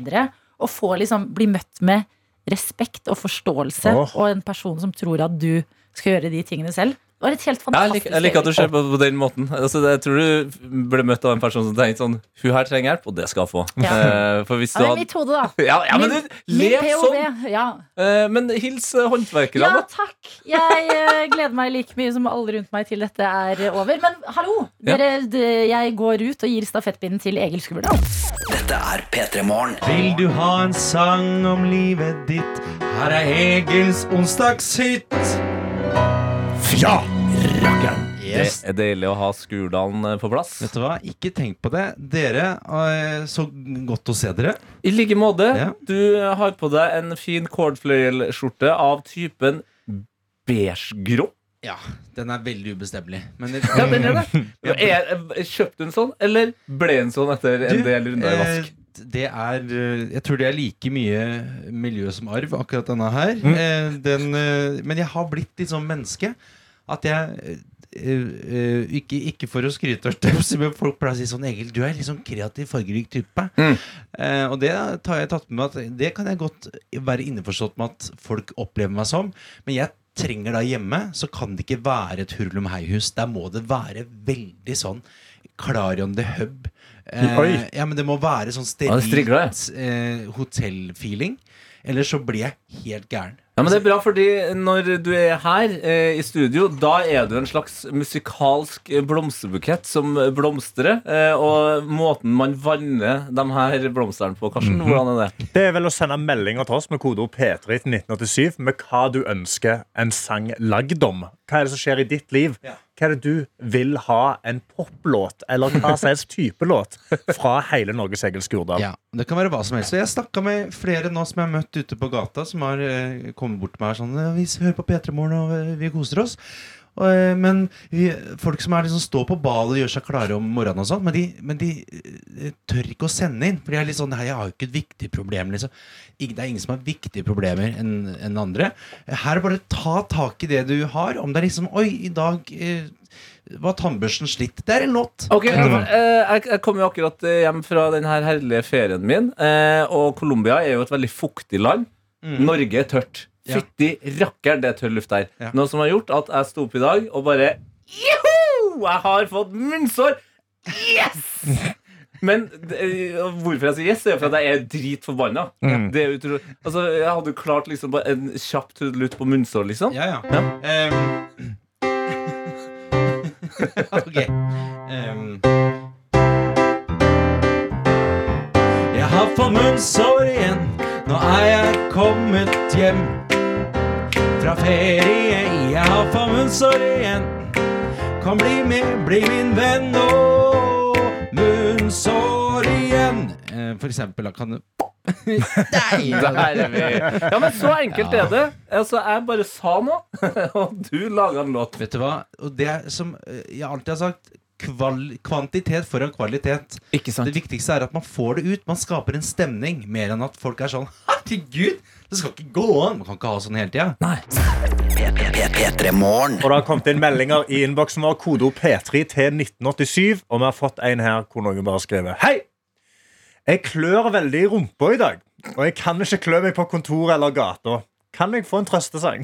Speaker 2: Og få liksom bli møtt med respekt og forståelse
Speaker 3: oh.
Speaker 2: og en person som tror at du skal gjøre de tingene selv. Det var et helt
Speaker 4: Jeg liker, jeg liker at du ser på på den måten. Altså, jeg tror du ble møtt av en person som tenkte sånn Hun her trenger hjelp, og det skal hun få.
Speaker 2: Ja.
Speaker 4: Eh, for hvis
Speaker 2: Ja,
Speaker 4: du
Speaker 2: det
Speaker 4: hadde
Speaker 2: mitt hode, da.
Speaker 4: ja, ja, men
Speaker 2: Min-
Speaker 4: du,
Speaker 2: Min
Speaker 4: lev
Speaker 2: POV.
Speaker 4: sånn!
Speaker 2: Ja.
Speaker 4: Eh, men hils eh, håndverkerne,
Speaker 2: Ja, takk. Jeg eh, gleder meg like mye som alle rundt meg til dette er over. Men hallo!
Speaker 4: Ja.
Speaker 2: Dere, d- jeg går ut og gir stafettpinnen til Egil Skurdal.
Speaker 5: Dette er P3 Morgen.
Speaker 7: Vil du ha en sang om livet ditt? Her er Egils onsdagshit.
Speaker 3: Ja!
Speaker 4: Det er deilig å ha Skurdalen eh, på plass.
Speaker 11: Vet du hva, ikke tenk på det. Dere, eh, så godt å se dere.
Speaker 4: I like måte.
Speaker 11: Ja.
Speaker 4: Du har på deg en fin kordfløyelskjorte av typen beigegrå.
Speaker 11: Ja, den er veldig ubestemmelig. Men
Speaker 4: Ja, den er det. Er, er- kjøpte du en sånn, eller ble en sånn etter en
Speaker 11: Du,
Speaker 4: del runder i
Speaker 11: eh,
Speaker 4: vask?
Speaker 11: det er eh, Jeg tror det er like mye miljø som arv, akkurat denne her.
Speaker 3: Mm.
Speaker 11: Eh, den, eh, men jeg har blitt litt sånn menneske at jeg eh, eh, ikke, ikke for å skryte av støvsug, men folk pleier å si sånn Egil, du er litt sånn kreativ, fargerik type.
Speaker 4: Mm.
Speaker 11: Eh, og det tar jeg tatt med at det kan jeg godt være innforstått med at folk opplever meg som. Men jeg trenger da hjemme, så kan det ikke være et hurlum hei-hus. Der må det være veldig sånn Clarion the Hub. Eh, ja, men det må være sånn sterilt eh, hotellfeeling. Ellers så blir jeg helt gæren.
Speaker 4: Ja, men Det er bra, fordi når du er her eh, i studio, da er du en slags musikalsk blomsterbukett som blomstrer. Eh, og måten man vanner de her blomstene på, Karsten,
Speaker 3: Mhm.
Speaker 4: hvordan er det?
Speaker 3: Det er vel å sende meldinger til oss med kodeord P3 til 1987 med hva du ønsker en sang lagd om. Hva er det som skjer i ditt liv? Hva er det du vil ha en poplåt eller hva som helst type låt fra hele Norges Egil Skurdal?
Speaker 11: Ja, Det kan være hva som helst. Jeg snakka med flere nå som jeg har møtt ute på gata, som har eh, kommet bort til meg og sånn Vi hører på P3 Morgen, og eh, vi koser oss. Eh, men vi, folk som er liksom står på bal og gjør seg klare om morgenen og sånn, men de, men de eh, tør ikke å sende inn. For de er litt sånn Nei, jeg har jo ikke et viktig problem, liksom. Det er ingen som har viktige problemer enn en andre. Her er bare ta tak i det du har. Om det er liksom Oi, i dag eh, var tannbørsten slitt. Det er en låt.
Speaker 4: Okay, jeg, kom jo akkurat hjem fra den her herlige ferien min. Og Colombia er jo et veldig fuktig land.
Speaker 11: Mm.
Speaker 4: Norge er tørt.
Speaker 11: Ja.
Speaker 4: Fytti rakkeren, det tørr luft der.
Speaker 11: Ja.
Speaker 4: Noe som har gjort at jeg sto opp i dag og bare Joho! Jeg har fått munnsår! Yes! Men det- hvorfor jeg sier yes, er jo for at jeg er dritforbanna.
Speaker 11: Mm.
Speaker 4: Det er utro... Altså, jeg hadde jo klart liksom bare en kjapp trudelutt på munnsår, liksom.
Speaker 11: Ja, ja. Ehm. ok. Um... Jeg har fått munnsår igjen. Nå er jeg kommet hjem fra ferie. Jeg har fått munnsår igjen. Kom, bli med, bli min venn nå. Munnsår igjen. Eh, For eksempel, da kan du
Speaker 4: Der er vi. Ja, men så enkelt er det. Altså, jeg bare sa noe, og du laga en låt.
Speaker 11: Vet du hva? Og det som eh, jeg alltid har sagt kval Kvantitet foran kvalitet.
Speaker 4: Ikke sant?
Speaker 11: Det viktigste er at man får det ut. Man skaper en stemning, mer enn at folk er sånn Herregud, det skal ikke gå an! Man kan ikke ha sånn hele tida.
Speaker 5: P3
Speaker 3: Og det har kommet inn meldinger i innboksen vår, kodeord P3 til 1987. Og vi har fått en her hvor noen bare skriver Hei! Jeg klør veldig i rumpa i dag, og jeg kan ikke klø meg på kontoret eller gata. Kan jeg få en trøstesang?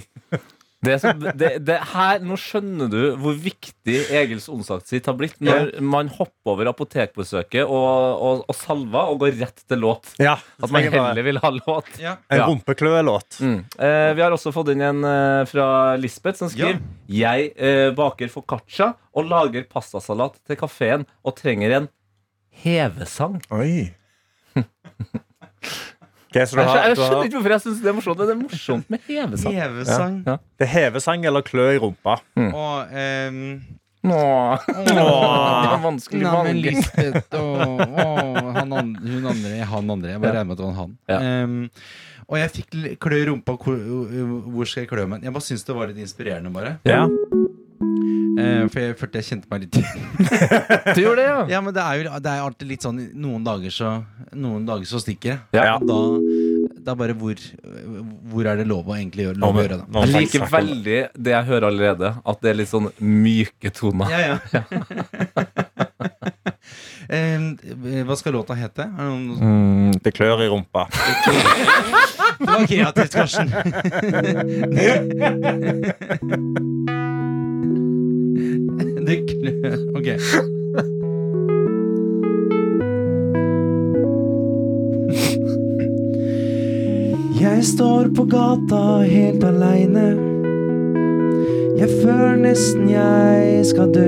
Speaker 4: Det er det, det her, nå skjønner du hvor viktig Egils onsdagssitt har blitt når man hopper over apotekbesøket og, og, og salver og går rett til låt.
Speaker 3: Ja,
Speaker 4: At man heller vil ha låt.
Speaker 11: Ja.
Speaker 3: En
Speaker 4: Ja.
Speaker 3: rumpekløelåt.
Speaker 4: Mm. Eh, vi har også fått inn en eh, fra Lisbeth som skriver Jeg eh, baker foccaccia og lager pastasalat til kafeen og trenger en hevesang.
Speaker 3: Oi. Ok, så du
Speaker 4: Jeg,
Speaker 3: har,
Speaker 4: skjønner- jeg skjønner ikke hvorfor jeg syns det er morsomt. Det er morsomt med hevesang.
Speaker 11: Hevesang.
Speaker 4: Ja.
Speaker 3: det er hevesang eller klø i rumpa.
Speaker 11: Og um
Speaker 4: Åh. Det var vanskelig
Speaker 11: Nei, men
Speaker 4: valg.
Speaker 11: Lisbeth og, og han andre, hun andre Han andre. Jeg bare regner med at det var han.
Speaker 4: Ja.
Speaker 11: Um, og jeg fikk klø i rumpa. Hvor, skal jeg klø meg? Jeg bare syns det var litt inspirerende, bare.
Speaker 3: Ja.
Speaker 11: Uh, for jeg følte jeg kjente meg litt
Speaker 4: Du gjorde det, ja?
Speaker 11: Ja, men det er jo det er alltid litt sånn Noen dager så Noen dager så stikker jeg.
Speaker 4: Ja.
Speaker 11: Da, det er bare hvor Hvor er det lov å egentlig gjøre, lov å gjøre det?
Speaker 3: Nå
Speaker 4: Jeg liker veldig det jeg hører allerede, at det er litt sånn myke toner.
Speaker 11: Ja, ja. Eh, hva skal låta hete? Er det
Speaker 3: Mm, det klør i rumpa.
Speaker 11: Det var kreativt, Karsten. det klør Ok. Jeg står på gata helt aleine. Jeg føler nesten jeg skal dø.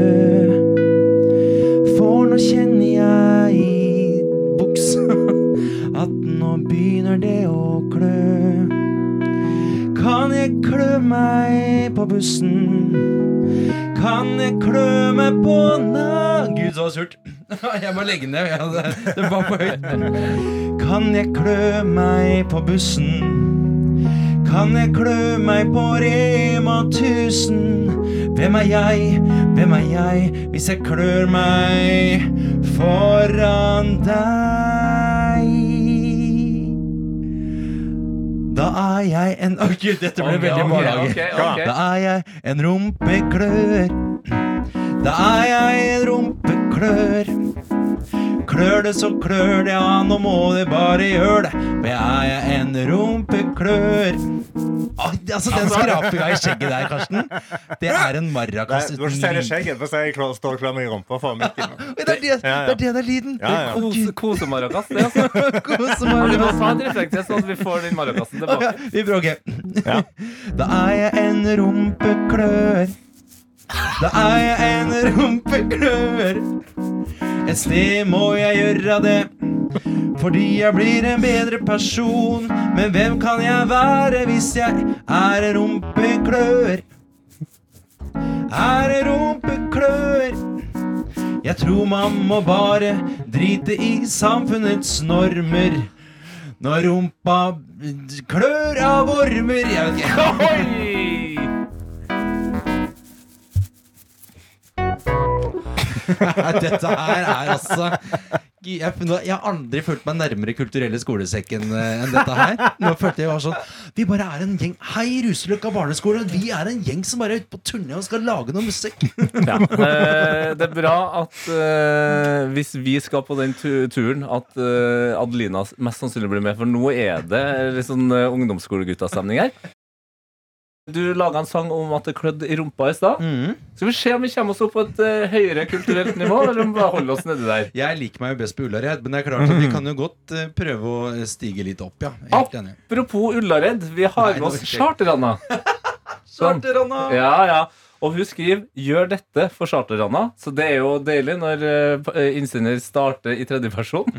Speaker 11: For nå kjenner jeg i buksa at nå begynner det å klø. Kan jeg klø meg på bussen? Kan jeg klø meg på na... Gud, så surt. Jeg må legge ned. Det, var på høyt. Kan jeg klø meg på bussen? Kan jeg klø meg på Rema 1000? Hvem er jeg, hvem er jeg, hvis jeg klør meg foran deg? Da er jeg en Å, oh, gud, dette ble
Speaker 4: okay,
Speaker 11: veldig barnehage.
Speaker 4: Okay, okay,
Speaker 11: da er jeg en rumpeklør. Da er jeg en rumpeklør. Klør det, så klør det, ja, nå må det bare gjøre det. For jeg er en rumpeklør. Å, altså, den skrapinga i skjegget der, Karsten, det er en maracas
Speaker 3: ikke si det i skjegget. for jeg klar- står meg i rumpa for mikken.
Speaker 11: Det er det, det, er, det det er lyden.
Speaker 3: Ja, ja.
Speaker 4: Kose, kose maracas, det, altså.
Speaker 11: Kose maracas.
Speaker 4: ta en refleks, sånn at vi får den maracasen tilbake.
Speaker 11: vi bråker. Da er jeg en rumpeklør. Da er jeg en rumpeklør. Et sted må jeg gjøre det. Fordi jeg blir en bedre person. Men hvem kan jeg være hvis jeg er en rumpeklør? Er en rumpeklør. Jeg tror man må bare drite i samfunnets normer. Når rumpa klør av ormer Jeg vet ikke. Dette her er altså jeg, jeg har aldri følt meg nærmere kulturelle skolesekken eh, enn dette her. Nå følte jeg var sånn Vi bare er en gjeng Hei, Ruseløkka barneskole. Vi er en gjeng som bare er ute på turné og skal lage noe musikk.
Speaker 4: Ja. Eh, det er bra at eh, hvis vi skal på den tu turen, at eh, Adelina mest sannsynlig blir med. For nå er det litt sånn uh, ungdomsskoleguttastemning her. Du laga en sang om at det klødde i rumpa i stad. Skal vi se om vi kommer oss opp på et uh, høyere kulturelt nivå, eller om vi bare holder oss nede der.
Speaker 11: Jeg liker meg jo best på Ullared, men det er klart at vi kan jo godt uh, prøve å stige litt opp, ja. Helt enig.
Speaker 4: Apropos Ullared, vi har
Speaker 11: Nei,
Speaker 4: med oss Charter-Anna.
Speaker 11: Charter-Anna!
Speaker 4: Ja, ja. Og hun skriver 'gjør dette for Charter-Anna'. Så det er jo deilig når uh, innsender starter i tredjeperson.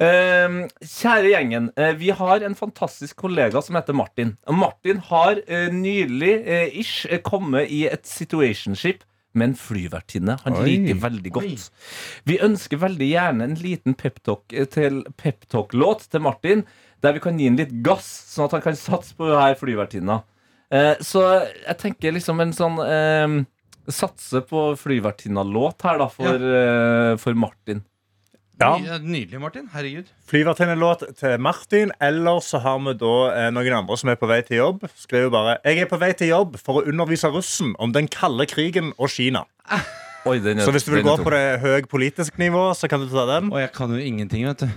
Speaker 4: Eh, kjære gjengen. uh, vi har en fantastisk kollega som heter Martin. Martin har uh, nylig uh, ish kommet i et situationship med en flyvertinne han
Speaker 12: Oi.
Speaker 4: liker veldig godt. Vi ønsker veldig gjerne en liten peptalk til peptalk-låt til Martin, der vi kan gi ham litt gass, sånn at han kan satse på denne flyvertinna. Eh, så jeg tenker liksom en sånn eh, Satse på flyvertinna-låt her, da, for, eh, for Martin.
Speaker 3: Ja.
Speaker 11: Ny- Nydelig, Martin. Herregud.
Speaker 3: Flyvertinnelåt til Martin, eller så har vi da eh, noen andre som er på vei til jobb. Skriver bare 'Jeg er på vei til jobb for å undervise russen om den kalde krigen og Kina'.
Speaker 4: Oi, den er-
Speaker 3: Så hvis du vil
Speaker 4: den er
Speaker 3: gå
Speaker 4: tung.
Speaker 3: på det høy politisk nivå, så kan du ta den.
Speaker 11: Og jeg kan jo ingenting, vet du.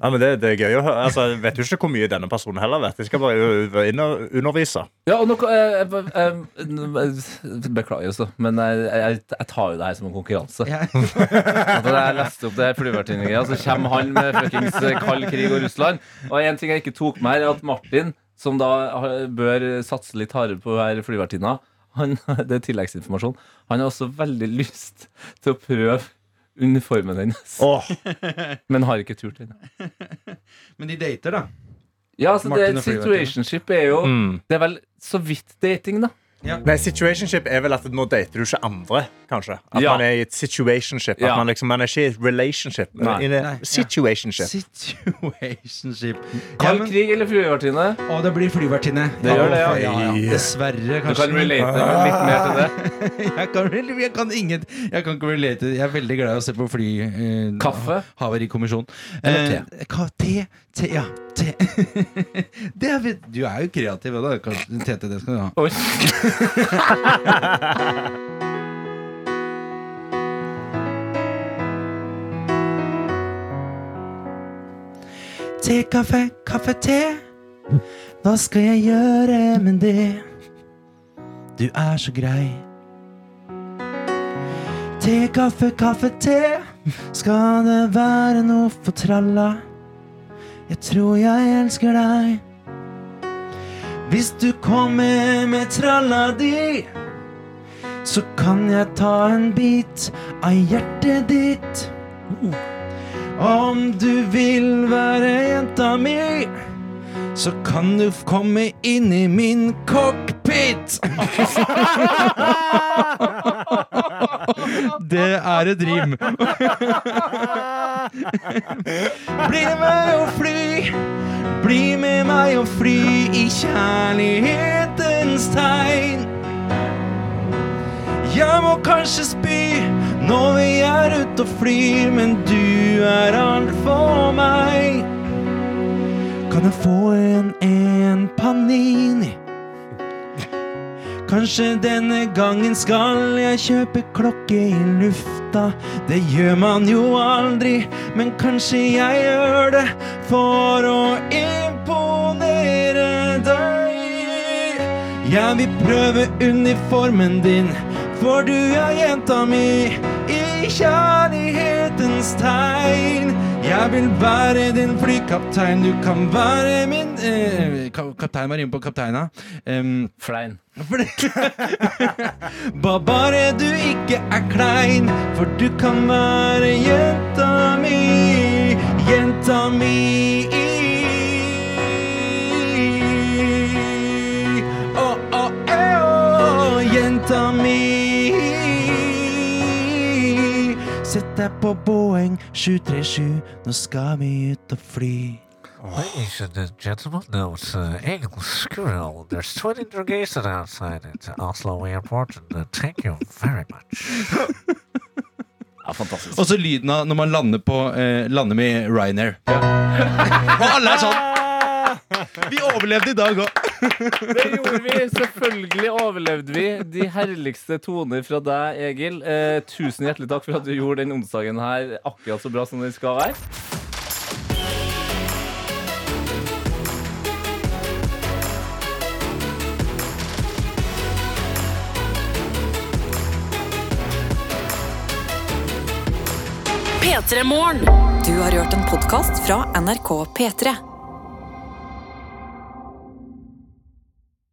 Speaker 3: Ja, men det, det er gøy å høre. Altså, jeg vet jo ikke hvor mye denne personen heller vet. Jeg skal bare inn og undervise.
Speaker 4: Ja, og noe, eh, eh, eh, Beklager, så, men jeg, jeg, jeg tar jo det her som en konkurranse. At jeg leste opp det her flyvertinninga, så kommer han med fuckings kald krig og Russland. Og en ting jeg ikke tok med her, er at Martin, som da bør satse litt hardere på her flyvertinna, han, det er tilleggsinformasjon, han har også veldig lyst til å prøve uniformen hennes. Men har ikke turt ennå.
Speaker 11: Men de dater, da.
Speaker 4: Ja, altså det,
Speaker 11: Martin og
Speaker 4: situationship er jo
Speaker 3: Mm.
Speaker 4: Det er vel så vidt dating, da.
Speaker 3: Nei, Situationship er vel at nå dater du ikke andre, kanskje. At
Speaker 4: Ja.
Speaker 3: man er i et situationship. At
Speaker 4: Ja.
Speaker 3: man, liksom, man er ikke i et relationship.
Speaker 4: Nei.
Speaker 3: in a
Speaker 11: Nei, ja.
Speaker 3: situationship.
Speaker 11: Situationship.
Speaker 4: Kald krig eller flyvertinne?
Speaker 11: Å, det blir flyvertinne.
Speaker 4: Det gjør det, ja.
Speaker 11: ja, ja. Dessverre,
Speaker 4: Du
Speaker 11: kanskje.
Speaker 4: kan relate litt mer til det.
Speaker 11: jeg, kan, jeg kan ingen Jeg kan ikke relate. Jeg er veldig glad i å se på fly... Eh,
Speaker 4: Kaffe?
Speaker 11: Havarikommisjon.
Speaker 4: Eller
Speaker 11: Eh, te. Te, ja. Te. det er, du er jo kreativ, da. Kanskje tete, det skal du ha.
Speaker 4: Oi.
Speaker 11: Te, kaffe, kaffe, te. Hva skal jeg gjøre med det? Du er så grei. Te, kaffe, kaffe, te. Skal det være noe for tralla? Jeg tror jeg elsker deg. Hvis du kommer med tralla di, så kan jeg ta en bit av hjertet ditt. Om du vil være jenta mi, så kan du komme inn i min cockpit. Det er et rim. Bli med og fly, bli med meg og fly i kjærlighetens tegn. Jeg må kanskje spy når vi er ute og flyr, men du er alt for meg. Kan jeg få en en panini? Kanskje denne gangen skal jeg kjøpe klokke i lufta. Det gjør man jo aldri, men kanskje jeg gjør det for å imponere deg. Jeg vil prøve uniformen din, for du er jenta mi i kjærlighetens tegn. Jeg vil være din flykaptein, du kan være min eh, Kaptein var inne på kapteina. Um,
Speaker 4: Flein.
Speaker 11: Ba bare du ikke er klein, for du kan være jenta mi, jenta mi. Oh, oh, eh, oh, jenta mi. Sett deg på Boeing 737, nå skal vi ut og fly.
Speaker 12: Ladies and gentlemen, no, it's uh, Eagle Squirrel. There's 20 degrees outside at Oslo Airport, and uh, thank you very much.
Speaker 4: Ja, fantastisk.
Speaker 11: Og så lyden av når man lander på eh, Lander med Ryanair. Og alle er sånn Vi overlevde i dag òg.
Speaker 4: Det gjorde vi. Selvfølgelig overlevde vi. De herligste toner fra deg, Egil. Eh, tusen hjertelig takk for at du gjorde den onsdagen her akkurat så bra som den skal være.
Speaker 1: P3 Morgen.
Speaker 13: Du har hørt en podkast fra NRK P3.